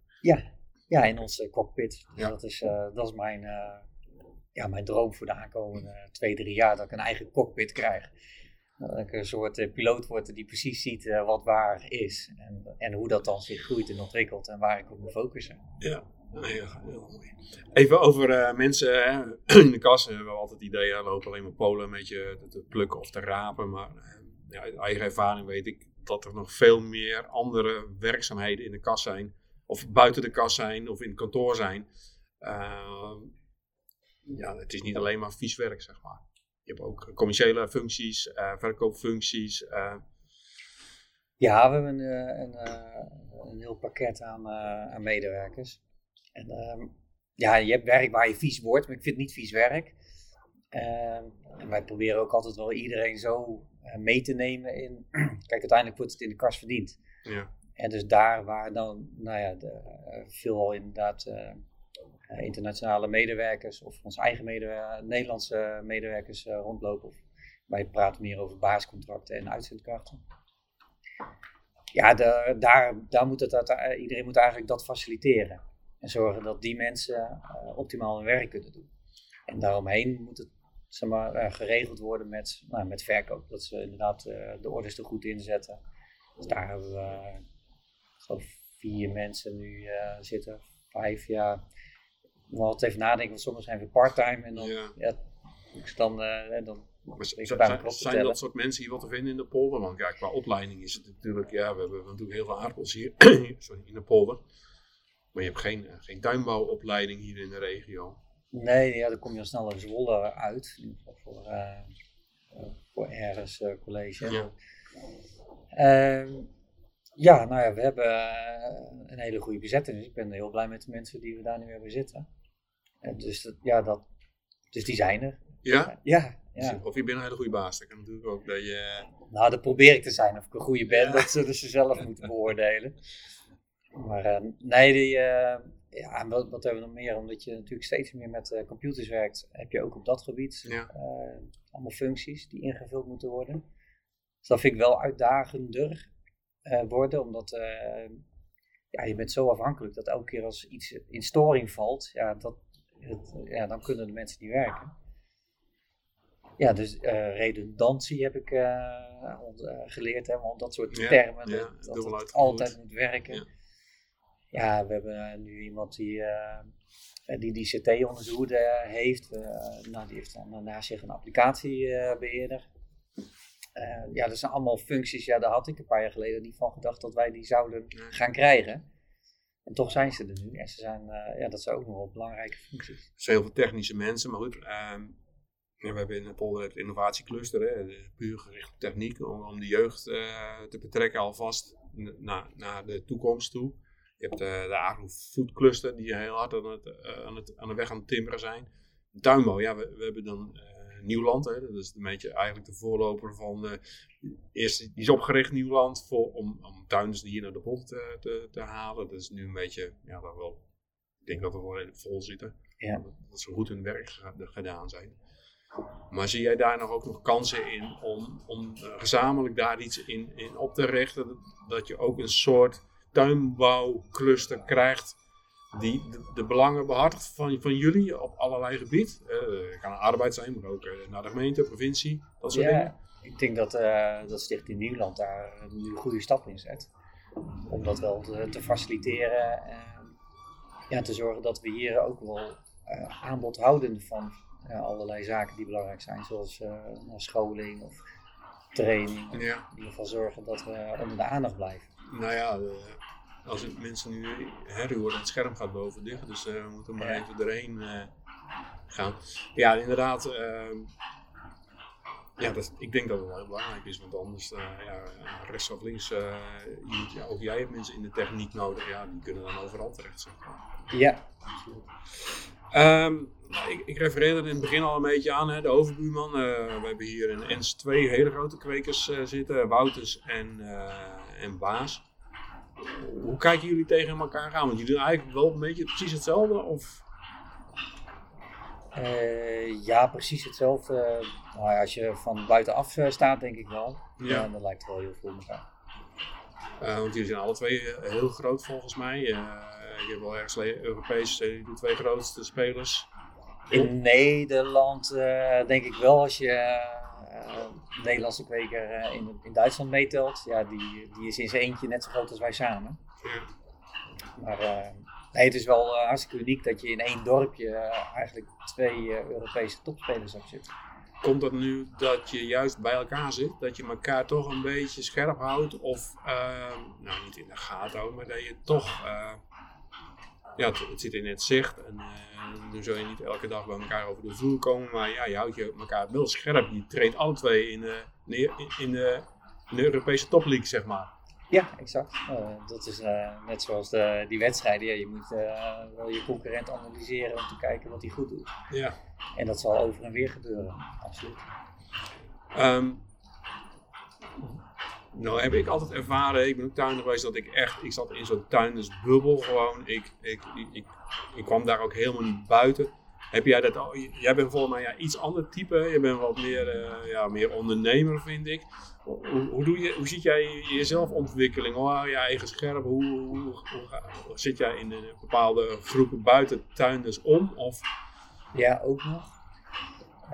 Ja, in onze cockpit. Dus Ja. dat is, eh, dat is mijn, eh, ja, mijn droom voor de aankomende twee, drie jaar. Dat ik een eigen cockpit krijg. Dat ik een soort piloot word die precies ziet eh, wat waar is. En, en hoe dat dan zich groeit en ontwikkelt en waar ik op moet focussen. Ja, Even over eh, mensen hè. [clears throat] in de kas. hebben we altijd het idee, lopen alleen maar Polen een beetje te, plukken of te rapen. Maar eh, ja, uit eigen ervaring weet ik dat er nog veel meer andere werkzaamheden in de kas zijn. Of buiten de kas zijn of in het kantoor zijn. Eh, ja, het is niet alleen maar vies werk, zeg maar. Je hebt ook commerciële functies, eh, verkoopfuncties. Ja, we hebben een, een, heel pakket aan, aan medewerkers. En ehm, ja, je hebt werk waar je vies wordt, maar ik vind het niet vies werk. Ehm, en wij proberen ook altijd wel iedereen zo eh, mee te nemen in. [clears throat] Kijk, uiteindelijk wordt het in de kas verdiend. ja. En dus daar waar dan, nou ja, de, eh, veelal inderdaad eh, internationale medewerkers of onze eigen medewer- Nederlandse medewerkers rondlopen. Of wij praten meer over basiscontracten en uitzendkrachten. Ja, de, daar, daar moet het, iedereen moet eigenlijk dat faciliteren. En zorgen dat die mensen eh, optimaal hun werk kunnen doen. En daaromheen moet het zeg maar, eh, geregeld worden met, nou, met verkoop. Dat ze inderdaad eh, de orders er goed inzetten. Dus daar hebben we, ik geloof, vier mensen nu zitten. Vijf, ja. Nog wat even nadenken, want sommigen zijn weer part-time. En dan, Ja. ja. dus dan, dan Maar zijn, dat soort mensen hier wat te vinden in de polder? Want ja, qua opleiding is het natuurlijk, ja, we hebben natuurlijk heel veel aardappels hier [coughs] sorry, in de polder. Maar je hebt geen, eh, geen tuinbouwopleiding hier in de regio. Nee, ja, dan kom je al snel in Zwolle uit. In ieder geval voor, eh, voor ergens eh, college. Ja. Ehm, ja, nou ja, we hebben een hele goede bezetting. Dus ik ben heel blij met de mensen die we daar nu hebben zitten. En dus, dat, ja, dat, dus die zijn er. Ja? Ja, ja. Of je bent een hele goede baas. Dat kan natuurlijk ook dat je... Nou, dat probeer ik te zijn. Of ik een goede ben, Ja. dat zullen ze zelf moeten beoordelen. Maar eh, nee, die, eh, ja, wat, wat hebben we nog meer? Omdat je natuurlijk steeds meer met eh, computers werkt, heb je ook op dat gebied Ja. eh, allemaal functies die ingevuld moeten worden. Dus dat vind ik wel uitdagender worden, omdat ja, je bent zo afhankelijk dat elke keer als iets in storing valt, ja, dat, het, ja, dan kunnen de mensen niet werken. Ja, dus redundantie heb ik geleerd, hè, want dat soort Ja, termen, ja, dat, dat het altijd moet werken. Ja. Ja, we hebben eh, nu iemand die eh, die, die CT onder hoede eh, heeft. Nou, die heeft dan daarnaast zich een applicatiebeheerder. Eh, ja, dat zijn allemaal functies, ja, daar had ik een paar jaar geleden niet van gedacht dat wij die zouden gaan krijgen. En toch zijn ze er nu. En ze zijn, ja, dat zijn ook nog wel belangrijke functies. Er zijn heel veel technische mensen, maar goed. ehm, we hebben in de polder het innovatiecluster, hè, de puur gericht op techniek, om, om de jeugd te betrekken alvast naar, naar de toekomst toe. Je hebt eh, de agro-food cluster, die heel hard aan, het, eh, aan, het, aan de weg aan het timmeren zijn. Tuinbouw, ja, we, we hebben dan eh, Nieuwland, hè, dat is een beetje eigenlijk de voorloper van, eh, eerst die is opgericht Nieuwland voor, om, om tuinders hier naar de polder te, te, te halen. Dat is nu een beetje, ja, dat wel, ik denk dat we wel redelijk vol zitten. Ja. Dat, ze goed hun werk ge- gedaan zijn. Maar zie jij daar nog ook nog kansen in om, om gezamenlijk daar iets in, in op te richten? Dat je ook een soort tuinbouwcluster krijgt die de, de belangen behartigt van, van jullie op allerlei gebied. Eh, het kan een arbeid zijn, maar ook eh, naar de gemeente, provincie, dat soort dingen. Ja, ik denk dat, eh dat Stichting Nieuwland daar nu een goede stap in zet. Om dat wel te, te faciliteren. En ja, te zorgen dat we hier ook wel aanbod houden van allerlei zaken die belangrijk zijn. Zoals nou, scholing of training. In Ja, ieder geval zorgen dat we onder de aandacht blijven. nou ja, als mensen nu herhuren, het scherm gaat boven dicht, dus eh, we moeten maar Ja. even erheen eh, gaan. Ja, inderdaad. ehm, ja, dat, ik denk dat het wel heel belangrijk is, want anders, eh, ja, rechts of links, eh, je moet, ja, ook jij hebt mensen in de techniek nodig, ja, die kunnen dan overal terecht. Zeg maar. Ja, Ehm, nou, ik, ik refereerde er in het begin al een beetje aan, hè, de overbuurman. Eh, we hebben hier in Ens twee hele grote kwekers eh, zitten, Wouters en, eh, en Baas. Hoe kijken jullie tegen elkaar aan? Want jullie doen eigenlijk wel een beetje precies hetzelfde? Of? Uh, ja, precies hetzelfde. Nou ja, als je van buitenaf staat, denk ik wel. Ja. ja dan lijkt het wel heel veel op elkaar. Uh, want jullie zijn alle twee heel groot volgens mij. Uh, je hebt wel ergens Europees de twee grootste spelers. In Nederland denk ik wel als je Nederlandse kweker in, in Duitsland meetelt. Ja, die, die is in zijn eentje net zo groot als wij samen. Ja. Maar nee, het is wel hartstikke uniek dat je in één dorpje eigenlijk twee Europese topspelers hebt zitten komt dat nu dat je juist bij elkaar zit? Dat je elkaar toch een beetje scherp houdt? Of, uh, nou niet in de gaten houdt, maar dat je toch, uh, ja, het, het, zit in het zicht. En uh, nu zul je niet elke dag bij elkaar over de vloer komen. Maar ja, je houdt je elkaar wel scherp. Je traint alle twee in de, in de, in de Europese topleague, zeg maar. Ja, exact. Uh, dat is uh, net zoals de, die wedstrijden. Ja, je moet wel je concurrent analyseren om te kijken wat hij goed doet. Ja. En dat zal over en weer gebeuren, absoluut. Um, nou heb ik altijd ervaren, ik ben ook tuinder geweest, dat ik echt, ik zat in zo'n tuindersbubbel gewoon. Ik, ik, ik, ik, kwam daar ook helemaal niet buiten. Heb jij dat al, jij bent volgens mij ja, iets ander type, je bent wat meer, ja, meer ondernemer vind ik. Hoe, hoe, doe je, hoe ziet jij jezelf ontwikkeling? Hoe hou je eigen scherp? Hoe, hoe, zit jij in bepaalde groepen buiten tuinders om? Of? Ja, ook nog.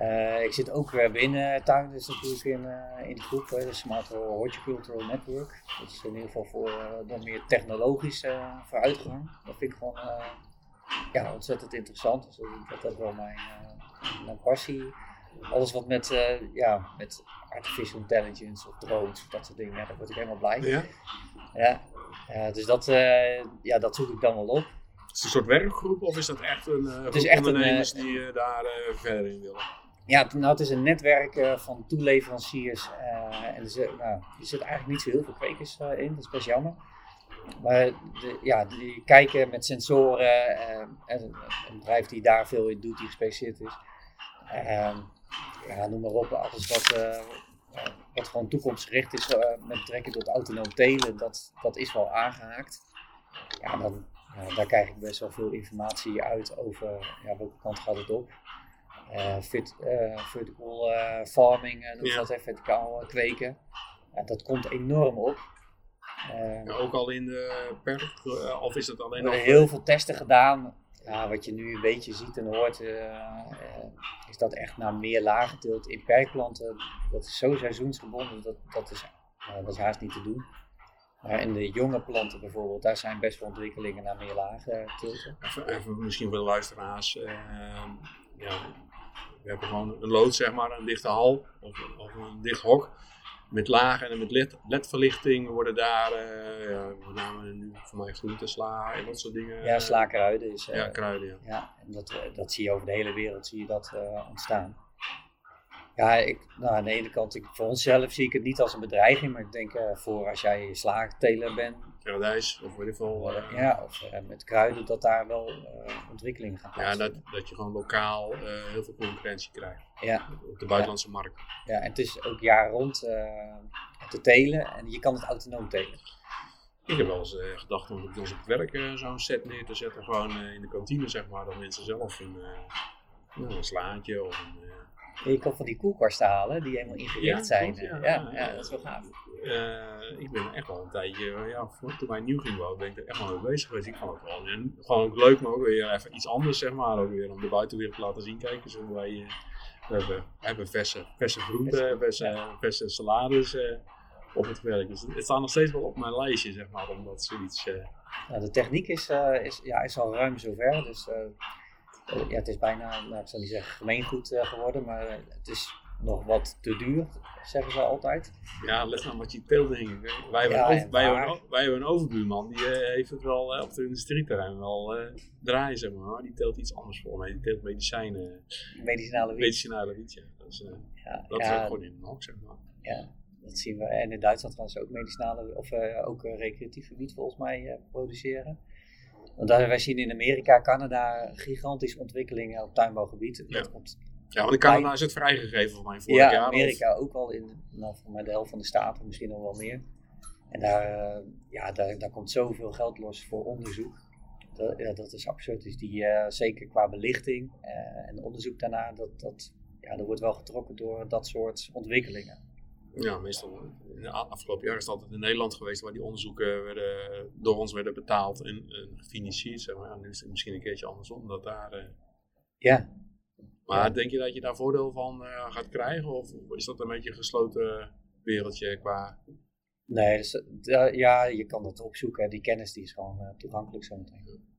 Uh, ik zit ook weer binnen tuinders natuurlijk in, uh, in de groep, hè, de Smart Horticultural Network. Dat is in ieder geval voor uh, meer technologische vooruitgang. Dat vind ik gewoon ja, ontzettend interessant. Dus dat, dat is wel mijn, mijn passie alles wat met, uh, ja, met artificial intelligence of drones of dat soort dingen, ja, daar word ik helemaal blij. Ja? Ja, uh, dus dat, uh, ja, dat zoek ik dan wel op. Is het een soort werkgroep of is dat echt een het is echt ondernemers een, die daar verder in willen? Ja, nou, het is een netwerk van toeleveranciers en er zit, nou, er zit eigenlijk niet zo heel veel kwekers in, dat is best jammer. Maar de, ja, die kijken met sensoren en een, een bedrijf die daar veel in doet, die gespecialiseerd is. Ehm, ja, noem maar op, alles wat, uh, wat gewoon toekomstgericht is uh, met betrekking tot autonoom telen, dat, dat is wel aangehaakt. Ja, dan, daar krijg ik best wel veel informatie uit over ja, welke kant gaat het op. Uh, vertical farming, noem ja. dat even, verticaal kweken. Dat komt enorm op. Ja, ook al in de perk, of is dat alleen al... heel veel testen gedaan. Ja, wat je nu een beetje ziet en hoort, is dat echt naar meer laaggeteeld in perkplanten. Dat is zo seizoensgebonden, dat, dat, is, dat is haast niet te doen. Maar in de jonge planten bijvoorbeeld, daar zijn best wel ontwikkelingen naar meer laaggeteelten. Even, even misschien voor de luisteraars. Uh, ja, we hebben gewoon een lood, zeg maar, een dichte hal of, of een dicht hok met lagen en met LED, ledverlichting worden daar, uh, ja, met name nu voor mij groente, sla en dat soort dingen. Ja, sla, kruiden. Is, ja, kruiden, ja. ja en dat, dat zie je over de hele wereld, zie je dat uh, ontstaan. Ja, ik, nou, aan de ene kant, ik, voor onszelf zie ik het niet als een bedreiging, maar ik denk uh, voor als jij slaagteler bent. Paradijs, of weet ik veel. Uh, ja, of uh, met kruiden, dat daar wel ontwikkelingen gaan Ja, dat, dat je gewoon lokaal heel veel concurrentie krijgt. Ja. Op de buitenlandse ja. markt. Ja, en het is ook jaar rond te telen en je kan het autonoom telen. Ik heb wel eens gedacht om op ons werk zo'n set neer te zetten, gewoon in de kantine zeg maar, dat mensen zelf een, een slaatje of een je kan van die koelkasten halen die helemaal ingericht zijn. ja, ja, ja, dat is wel gaaf. Uh, ik ben echt wel een tijdje, ja, toen wij nieuw gingen wonen, ben ik er echt wel mee bezig geweest. Ik vond het wel en gewoon ook leuk, maar ook weer even iets anders, zeg maar. Ook weer om de buitenwereld te laten zien. Kijken, zo wij, uh, we hebben, hebben verse, verse groenten, verse, verse salades uh, op het werk. Dus het staat nog steeds wel op mijn lijstje, zeg maar, omdat zoiets... Nou, de techniek is, is, ja, is al ruim zover, dus ja, het is bijna, nou, ik zal niet zeggen gemeengoed uh, geworden, maar het is nog wat te duur, zeggen ze altijd. Ja, let nou wat je teelde hing. Wij, hebben ja, over, wij, hebben, wij hebben een overbuurman, die uh, heeft het wel op het industrieterrein wel draaien, zeg maar. Die teelt iets anders voor mij, die teelt medicijnen. Medicinale wiet. Medicinale wiet, ja. Dat is, ja, dat ja, is gewoon in een hok, zeg maar. Ja, dat zien we. En in Duitsland gaan ze ook medicinale, of ook recreatieve wiet volgens mij produceren. Want wij zien in Amerika, Canada gigantische ontwikkelingen op tuinbouwgebied. Ja. Dat komt ja, want in Canada is het vrijgegeven voor mij vorig ja, jaar. Ja, Amerika ook al in nou, voor mij de helft van de staten, misschien nog wel meer. En daar, ja, daar, daar komt zoveel geld los voor onderzoek. Dat, ja, dat is absurd. Dus die, zeker qua belichting en onderzoek daarna, dat, dat, ja, dat wordt wel getrokken door dat soort ontwikkelingen. Ja, meestal. In de afgelopen jaar is het altijd in Nederland geweest waar die onderzoeken werden, door ons werden betaald en, en gefinancierd. Zeg maar. nu is het misschien een keertje andersom. Dat daar, uh... ja. Maar denk je dat je daar voordeel van uh, gaat krijgen? Of is dat een beetje een gesloten wereldje qua. Nee, dus, ja, je kan dat opzoeken. Die kennis die is gewoon toegankelijk zo meteen.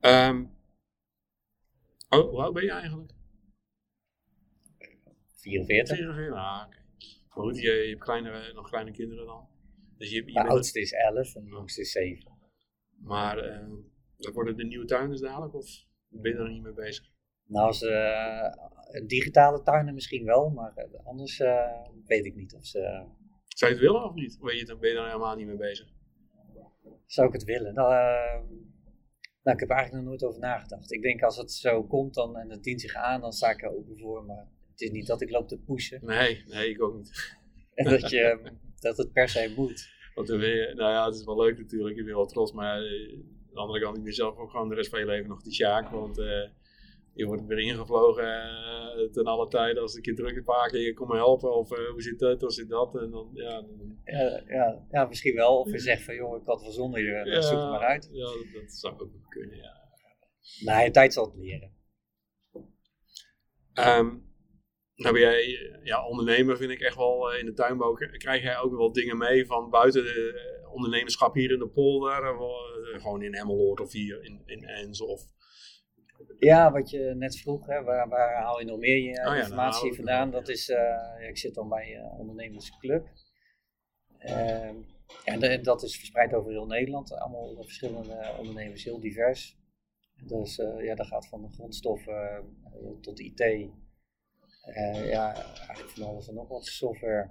Um, oh, hoe oud ben je eigenlijk? 44. 44, ah, oké. Maar goed, je, je hebt kleine, nog kleine kinderen dan. Dus je, je de oudste is 11 en de jongste is 7. Maar uh, worden de nieuwe tuinen dadelijk of ben je er niet mee bezig? Nou, als, uh, digitale tuinen misschien wel, maar uh, anders uh, weet ik niet of ze... Zou je het willen of niet? Of ben je, ben je er helemaal niet mee bezig? Zou ik het willen? Nou, nou, ik heb er eigenlijk nog nooit over nagedacht. Ik denk als het zo komt dan, en het dient zich aan, dan sta ik er open voor. Maar het is niet dat ik loop te pushen. Nee, nee, ik ook niet. [laughs] En dat, je, [laughs] dat het per se moet. Want dan je, nou ja, het is wel leuk natuurlijk, je bent wel trots, maar uh, aan de andere kant, ik ben zelf ook gewoon de rest van je leven nog die Sjaak, want uh, je wordt weer ingevlogen uh, ten alle tijden als een keer druk is pakken, je komt me helpen, of hoe zit dat, of zit dat, en dan, ja. Dan, ja, ja, ja, misschien wel, of je zegt van, joh, ik had wel zonder je, ja, zoek het maar uit. Ja, dat, dat zou ook kunnen, ja. Nee, tijd zal het leren. Um, nou ben jij ja, ondernemer, vind ik echt wel eh, in de tuinbouw. Krijg jij ook wel dingen mee van buiten de eh, ondernemerschap hier in de polder? Eh, gewoon in Emmeloord of hier in, in Ens? Of... Ja, wat je net vroeg, hè, waar, waar haal je nog meer je oh, informatie vandaan? Dat is, uh, ik zit dan bij een ondernemersclub. Uh, en dat is verspreid over heel Nederland. Allemaal verschillende ondernemers, heel divers. Dus ja, dat gaat van de grondstoffen tot IT, uh, ja, eigenlijk van alles en nog wat software.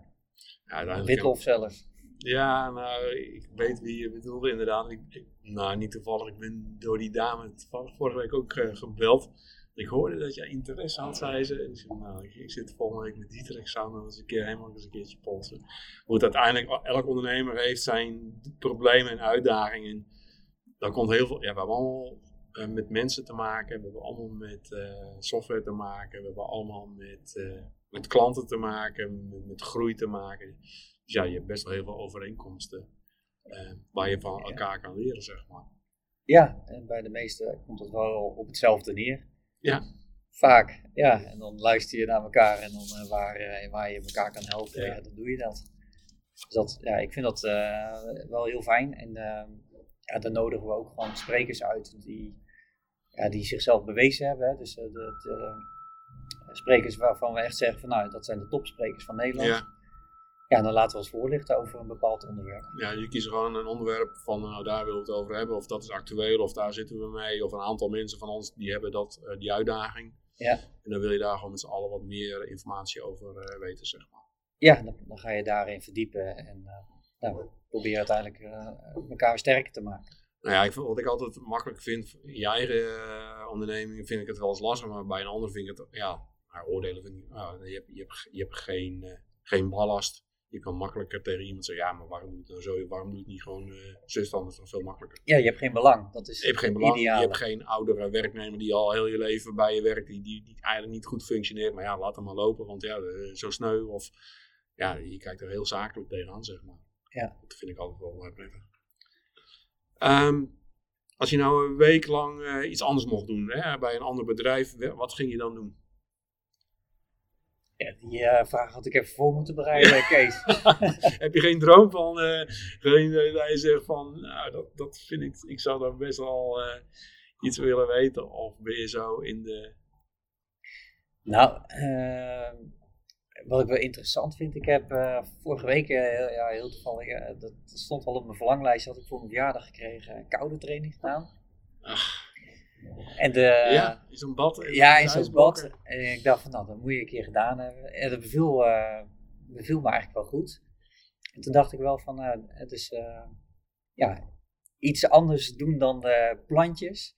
Ja, Witlof zelfs. Ja, nou, ik weet wie je bedoelde inderdaad. Ik, nou, niet toevallig, ik ben door die dame vorige week ook uh, gebeld. Ik hoorde dat jij interesse had, zei ze. En ik zei, nou, ik, zit volgende week met zou nog eens een keer helemaal eens een keertje polsen. Hoe uiteindelijk, elk ondernemer heeft zijn problemen en uitdagingen. Dan komt heel veel, ja, we hebben allemaal uh, met mensen te maken, we hebben allemaal met uh, software te maken, we hebben allemaal met, uh, met klanten te maken, met, met, groei te maken. Dus ja, je hebt best wel heel veel overeenkomsten waar je van elkaar kan leren, zeg maar. Ja, en bij de meesten komt het wel op hetzelfde neer. Ja. Vaak, ja. En dan luister je naar elkaar en dan waar, waar je elkaar kan helpen, ja. dan doe je dat. Dus dat, ja, ik vind dat wel heel fijn. En ja, dan nodigen we ook gewoon sprekers uit die, ja, die zichzelf bewezen hebben. Hè. Dus eh, de, de, sprekers waarvan we echt zeggen van nou, dat zijn de topsprekers van Nederland. Ja. Ja, dan laten we ons voorlichten over een bepaald onderwerp. Ja, je kiest gewoon een onderwerp van nou daar willen we het over hebben. Of dat is actueel, of daar zitten we mee. Of een aantal mensen van ons die hebben dat, uh, die uitdaging. Ja. En dan wil je daar gewoon met z'n allen wat meer informatie over uh, weten, zeg maar. Ja, dan, dan, ga je daarin verdiepen en uh, nou, probeer uiteindelijk elkaar sterker te maken. Nou ja, ik, wat ik altijd makkelijk vind, in je eigen uh, onderneming vind ik het wel eens lastig, maar bij een ander vind ik het, ja, maar oordelen vind ik, uh, je, hebt, je, hebt, je hebt geen, uh, geen ballast. Je kan makkelijker tegen iemand zeggen, ja, maar waarom doe je het nou zo? Waarom doe je het niet gewoon uh, zus dan? is veel makkelijker. Ja, je hebt geen belang. Dat is je hebt geen belang. Je hebt geen oudere werknemer die al heel je leven bij je werkt, die, die, die eigenlijk niet goed functioneert. Maar ja, laat hem maar lopen, want ja, zo sneu. Of ja, je kijkt er heel zakelijk tegenaan, zeg maar. Ja. Dat vind ik altijd wel prettig. Um, als je nou een week lang uh, iets anders mocht doen hè, bij een ander bedrijf, wat ging je dan doen? Ja, die uh, vraag had ik even voor moeten bereiden, [laughs] Kees. [laughs] Heb je geen droom van, uh, geen, dat je zegt van, nou, dat, dat vind ik, ik zou daar best wel iets willen weten. Of ben je zo in de... Nou, ehm, wat ik wel interessant vind, ik heb uh, vorige week, uh, ja, heel toevallig, uh, dat stond al op mijn verlanglijstje, had ik voor mijn verjaardag gekregen, koude training gedaan. Ach. En de, ja, in zo'n bad. ja, in zo'n bad. En ik dacht van, nou, dat moet je een keer gedaan hebben. En dat beviel, beviel me eigenlijk wel goed. En toen dacht ik wel van, het is ja, iets anders doen dan de plantjes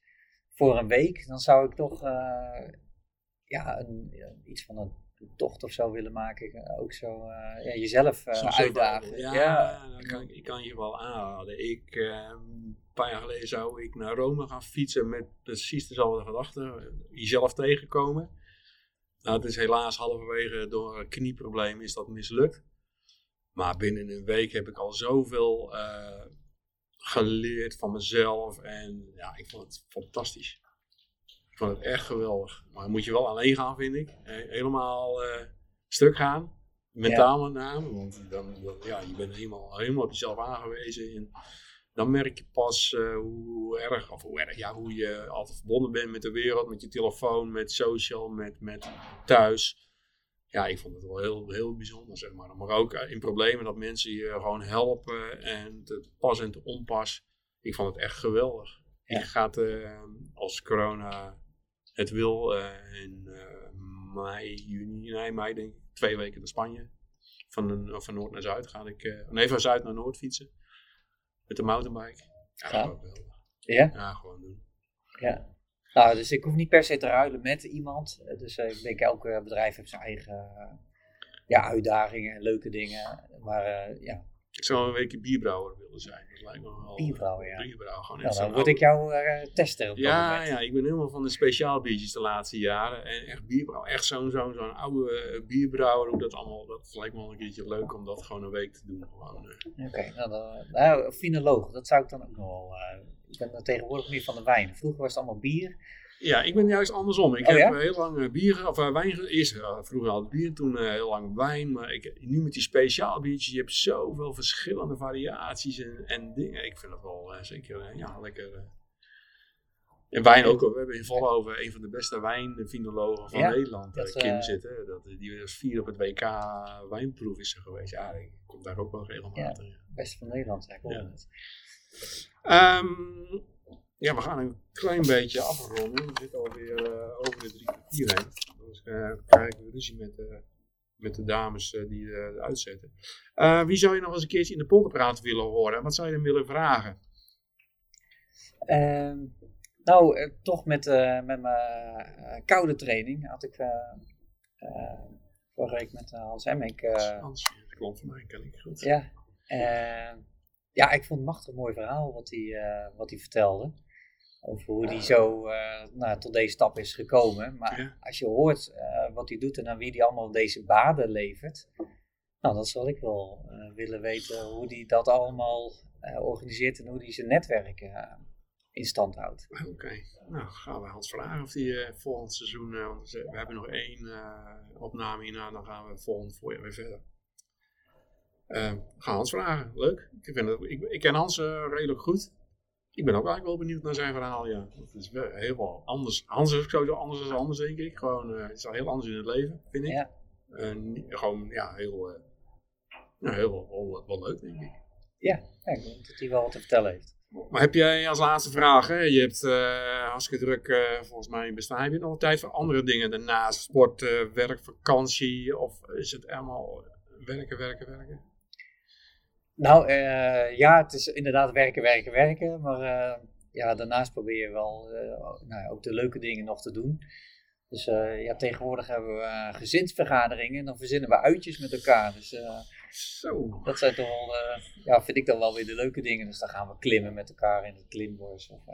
voor een week. Dan zou ik toch ja, een, iets van een tocht of zo willen maken. Ook zo ja, jezelf Zo'n uitdagen. Ja, Ja. dan kan, ik- kan je wel aanraden. Ik, eh, een paar jaar geleden zou ik naar Rome gaan fietsen met precies dezelfde gedachte. Jezelf tegenkomen. Nou, het is helaas halverwege door een knieprobleem is dat mislukt. Maar binnen een week heb ik al zoveel eh, geleerd van mezelf. En ja, ik vond het fantastisch. Ik vond het echt geweldig. Maar moet je wel alleen gaan, vind ik. Helemaal eh, stuk gaan. Mentaal met name. Want dan, dan- ja, je bent helemaal, helemaal op jezelf aangewezen. En dan merk je pas eh, hoe erg, of hoe erg, ja, hoe je altijd verbonden bent met de wereld. Met je telefoon, met social, met, met thuis. Ja, ik vond het wel heel, heel bijzonder, zeg maar. Maar ook eh, in problemen dat mensen je gewoon helpen en te pas en te onpas. Ik vond het echt geweldig. Ja. Ik ga het, als corona het wil eh, in eh, mei, juni, nee, mei denk ik, twee weken naar Spanje. Van, een, van noord naar zuid ga ik, eh, nee, van zuid naar noord fietsen. Met de mountainbike. Ja, Ja. gewoon geweldig. Ja? Ja, gewoon doen. Ja. Nou, dus ik hoef niet per se te ruilen met iemand. Dus ik denk elke bedrijf heeft zijn eigen ja, uitdagingen en leuke dingen. Maar ja, Ik zou een weekje bierbrouwer willen zijn. Dat lijkt me wel. Bierbrouwer, ja. Bierbrouwer, gewoon nou, dan word ik jouw eh, tester op Ja, moment. ja, ik ben helemaal van de speciaal biertjes de laatste jaren. En echt bierbrouwer. Echt zo'n zo'n zo'n oude eh, bierbrouwer. Hoe dat allemaal, dat lijkt me wel een keertje leuk om dat gewoon een week te doen. Gewoon, eh. Oké, nou, dan, nou, finoloog, dat zou ik dan ook nog wel... ik ben tegenwoordig meer van de wijn. Vroeger was het allemaal bier. Ja, ik ben juist andersom. Ik Oh, heb ja? heel lang eh, bier, of eh, wijn, eerst eh, vroeger al bier, toen heel lang wijn. Maar ik, nu met die speciaal biertjes, je hebt zoveel verschillende variaties en, en dingen. Ik vind dat wel zeker, ja, lekker. En wijn ook, we hebben in Vollenhoven een van de beste wijnvinologen van Ja, Nederland, dat, Kim, zitten. Dat, die was vier op het WK wijnproef is er geweest. Ja, ik kom daar ook wel regelmatig. Ja. Beste van Nederland, zeg ik Ja. Ja, we gaan een klein beetje afronden. We zitten alweer eh, over de drie kwartier heen. Dus eh krijg ik ruzie met, met de dames eh, die eh, uitzetten. Wie zou je nog eens een keertje in de polderpraat willen horen? Wat zou je dan willen vragen? Ehm, nou, eh, toch met, met mijn koude training had ik vorige week met Hans Emmink... eh, Hans, de klant van mij ken ik goed. Ja, ja, ik vond het een machtig mooi verhaal wat hij, wat hij vertelde. Over hoe hij zo eh, nou, tot deze stap is gekomen. Maar Ja. als je hoort eh, wat hij doet en aan wie hij allemaal deze baden levert. Nou, dan zal ik wel eh, willen weten hoe hij dat allemaal organiseert en hoe hij zijn netwerk in stand houdt. Oké, nou gaan we Hans vragen of hij volgend seizoen, want we hebben nog één opname hierna, dan gaan we volgend voorjaar weer verder. Ga Hans vragen, leuk. Ik, vind het, ik, ik ken Hans redelijk goed. Ik ben ook eigenlijk wel benieuwd naar zijn verhaal, ja. Het is wel heel wel anders. Hans is ook sowieso anders dan anders, denk ik. Gewoon, eh, het is wel heel anders in het leven, vind ik. Ja. Eh, gewoon, ja, heel, eh, heel wel, wel, wel leuk, denk ik. Ja, ja, ik denk dat hij wel wat te vertellen heeft. Maar heb jij als laatste vraag, hè? je hebt hartstikke druk volgens mij bestaan. Heb je nog tijd voor andere dingen daarnaast? Sport, werk, vakantie? Of is het allemaal werken, werken, werken? Nou, eh, ja, het is inderdaad werken, werken, werken. Maar eh, ja, daarnaast probeer je wel eh, nou, ook de leuke dingen nog te doen. Dus ja, tegenwoordig hebben we gezinsvergaderingen en dan verzinnen we uitjes met elkaar. Dus Zo. dat zijn toch wel, ja, vind ik dan wel weer de leuke dingen. Dus dan gaan we klimmen met elkaar in het klimbos. Of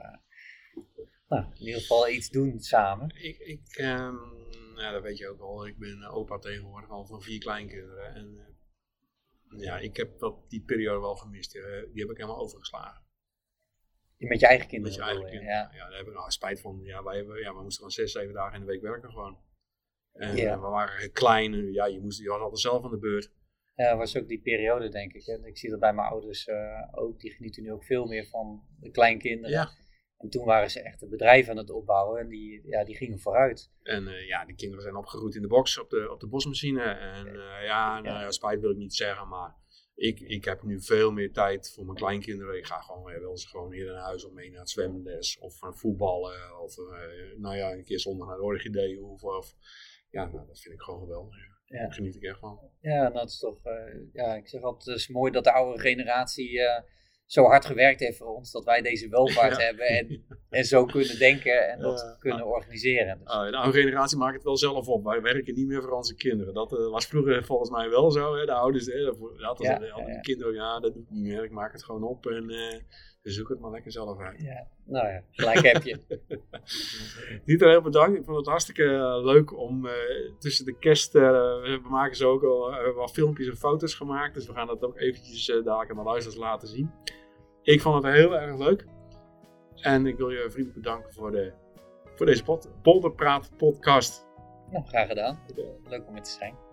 nou, in ieder geval iets doen samen. Ik, ik ehm, ja, dat weet je ook al. Ik ben opa tegenwoordig al van vier kleinkinderen. En ja, ik heb dat, die periode wel gemist. Eh, die heb ik helemaal overgeslagen. Met je eigen Met kinderen. je eigen kinderen. Ja. Ja. daar heb ik nou spijt van. Ja, wij hebben, ja, we moesten gewoon zes, zeven dagen in de week werken gewoon. En Ja. we waren klein. en Ja, je, moest, je was altijd zelf aan de beurt. Ja, was ook die periode, denk ik. Hè. Ik zie dat bij mijn ouders eh, ook. Die genieten nu ook veel meer van de kleinkinderen. Ja. En toen waren ze echt een bedrijf aan het opbouwen en die, ja, die gingen vooruit. En eh, ja, de kinderen zijn opgegroeid in de box op de, op de bosmachine. En eh, ja, nou, Ja. ja, spijt wil ik niet zeggen, maar ik, ik heb nu veel meer tijd voor mijn kleinkinderen. Ik ga gewoon wel eens gewoon hier naar huis of mee naar het zwemles of uh, voetballen. Of uh, nou ja, een keer zondag naar de orchidee of, of ja, nou, dat vind ik gewoon geweldig. Ja. Daar geniet ik echt van. Ja, dat is toch, ja, ik zeg altijd, het is mooi dat de oude generatie zo hard gewerkt heeft voor ons dat wij deze welvaart [laughs] hebben en, en zo kunnen denken en dat kunnen organiseren. Dus. de oude generatie maakt het wel zelf op. Wij werken niet meer voor onze kinderen. Dat uh, was vroeger volgens mij wel zo. Hè? De ouders, hè? Dat, dat, ja, de kinderen, ja, dat doe ik niet meer. Ik maak het gewoon op en uh, zoek het maar lekker zelf uit. Ja, nou ja, gelijk heb je. [laughs] Niet heel bedankt. Ik vond het hartstikke uh, leuk om tussen de kerst, we maken zo ook al wat filmpjes en foto's gemaakt. Dus we gaan dat ook eventjes daar aan de luisteraars laten zien. Ik vond het heel erg leuk. En ik wil je vriendelijk bedanken voor, de, voor deze pod, Polderpraat podcast. Ja, graag gedaan. Leuk om er te zijn.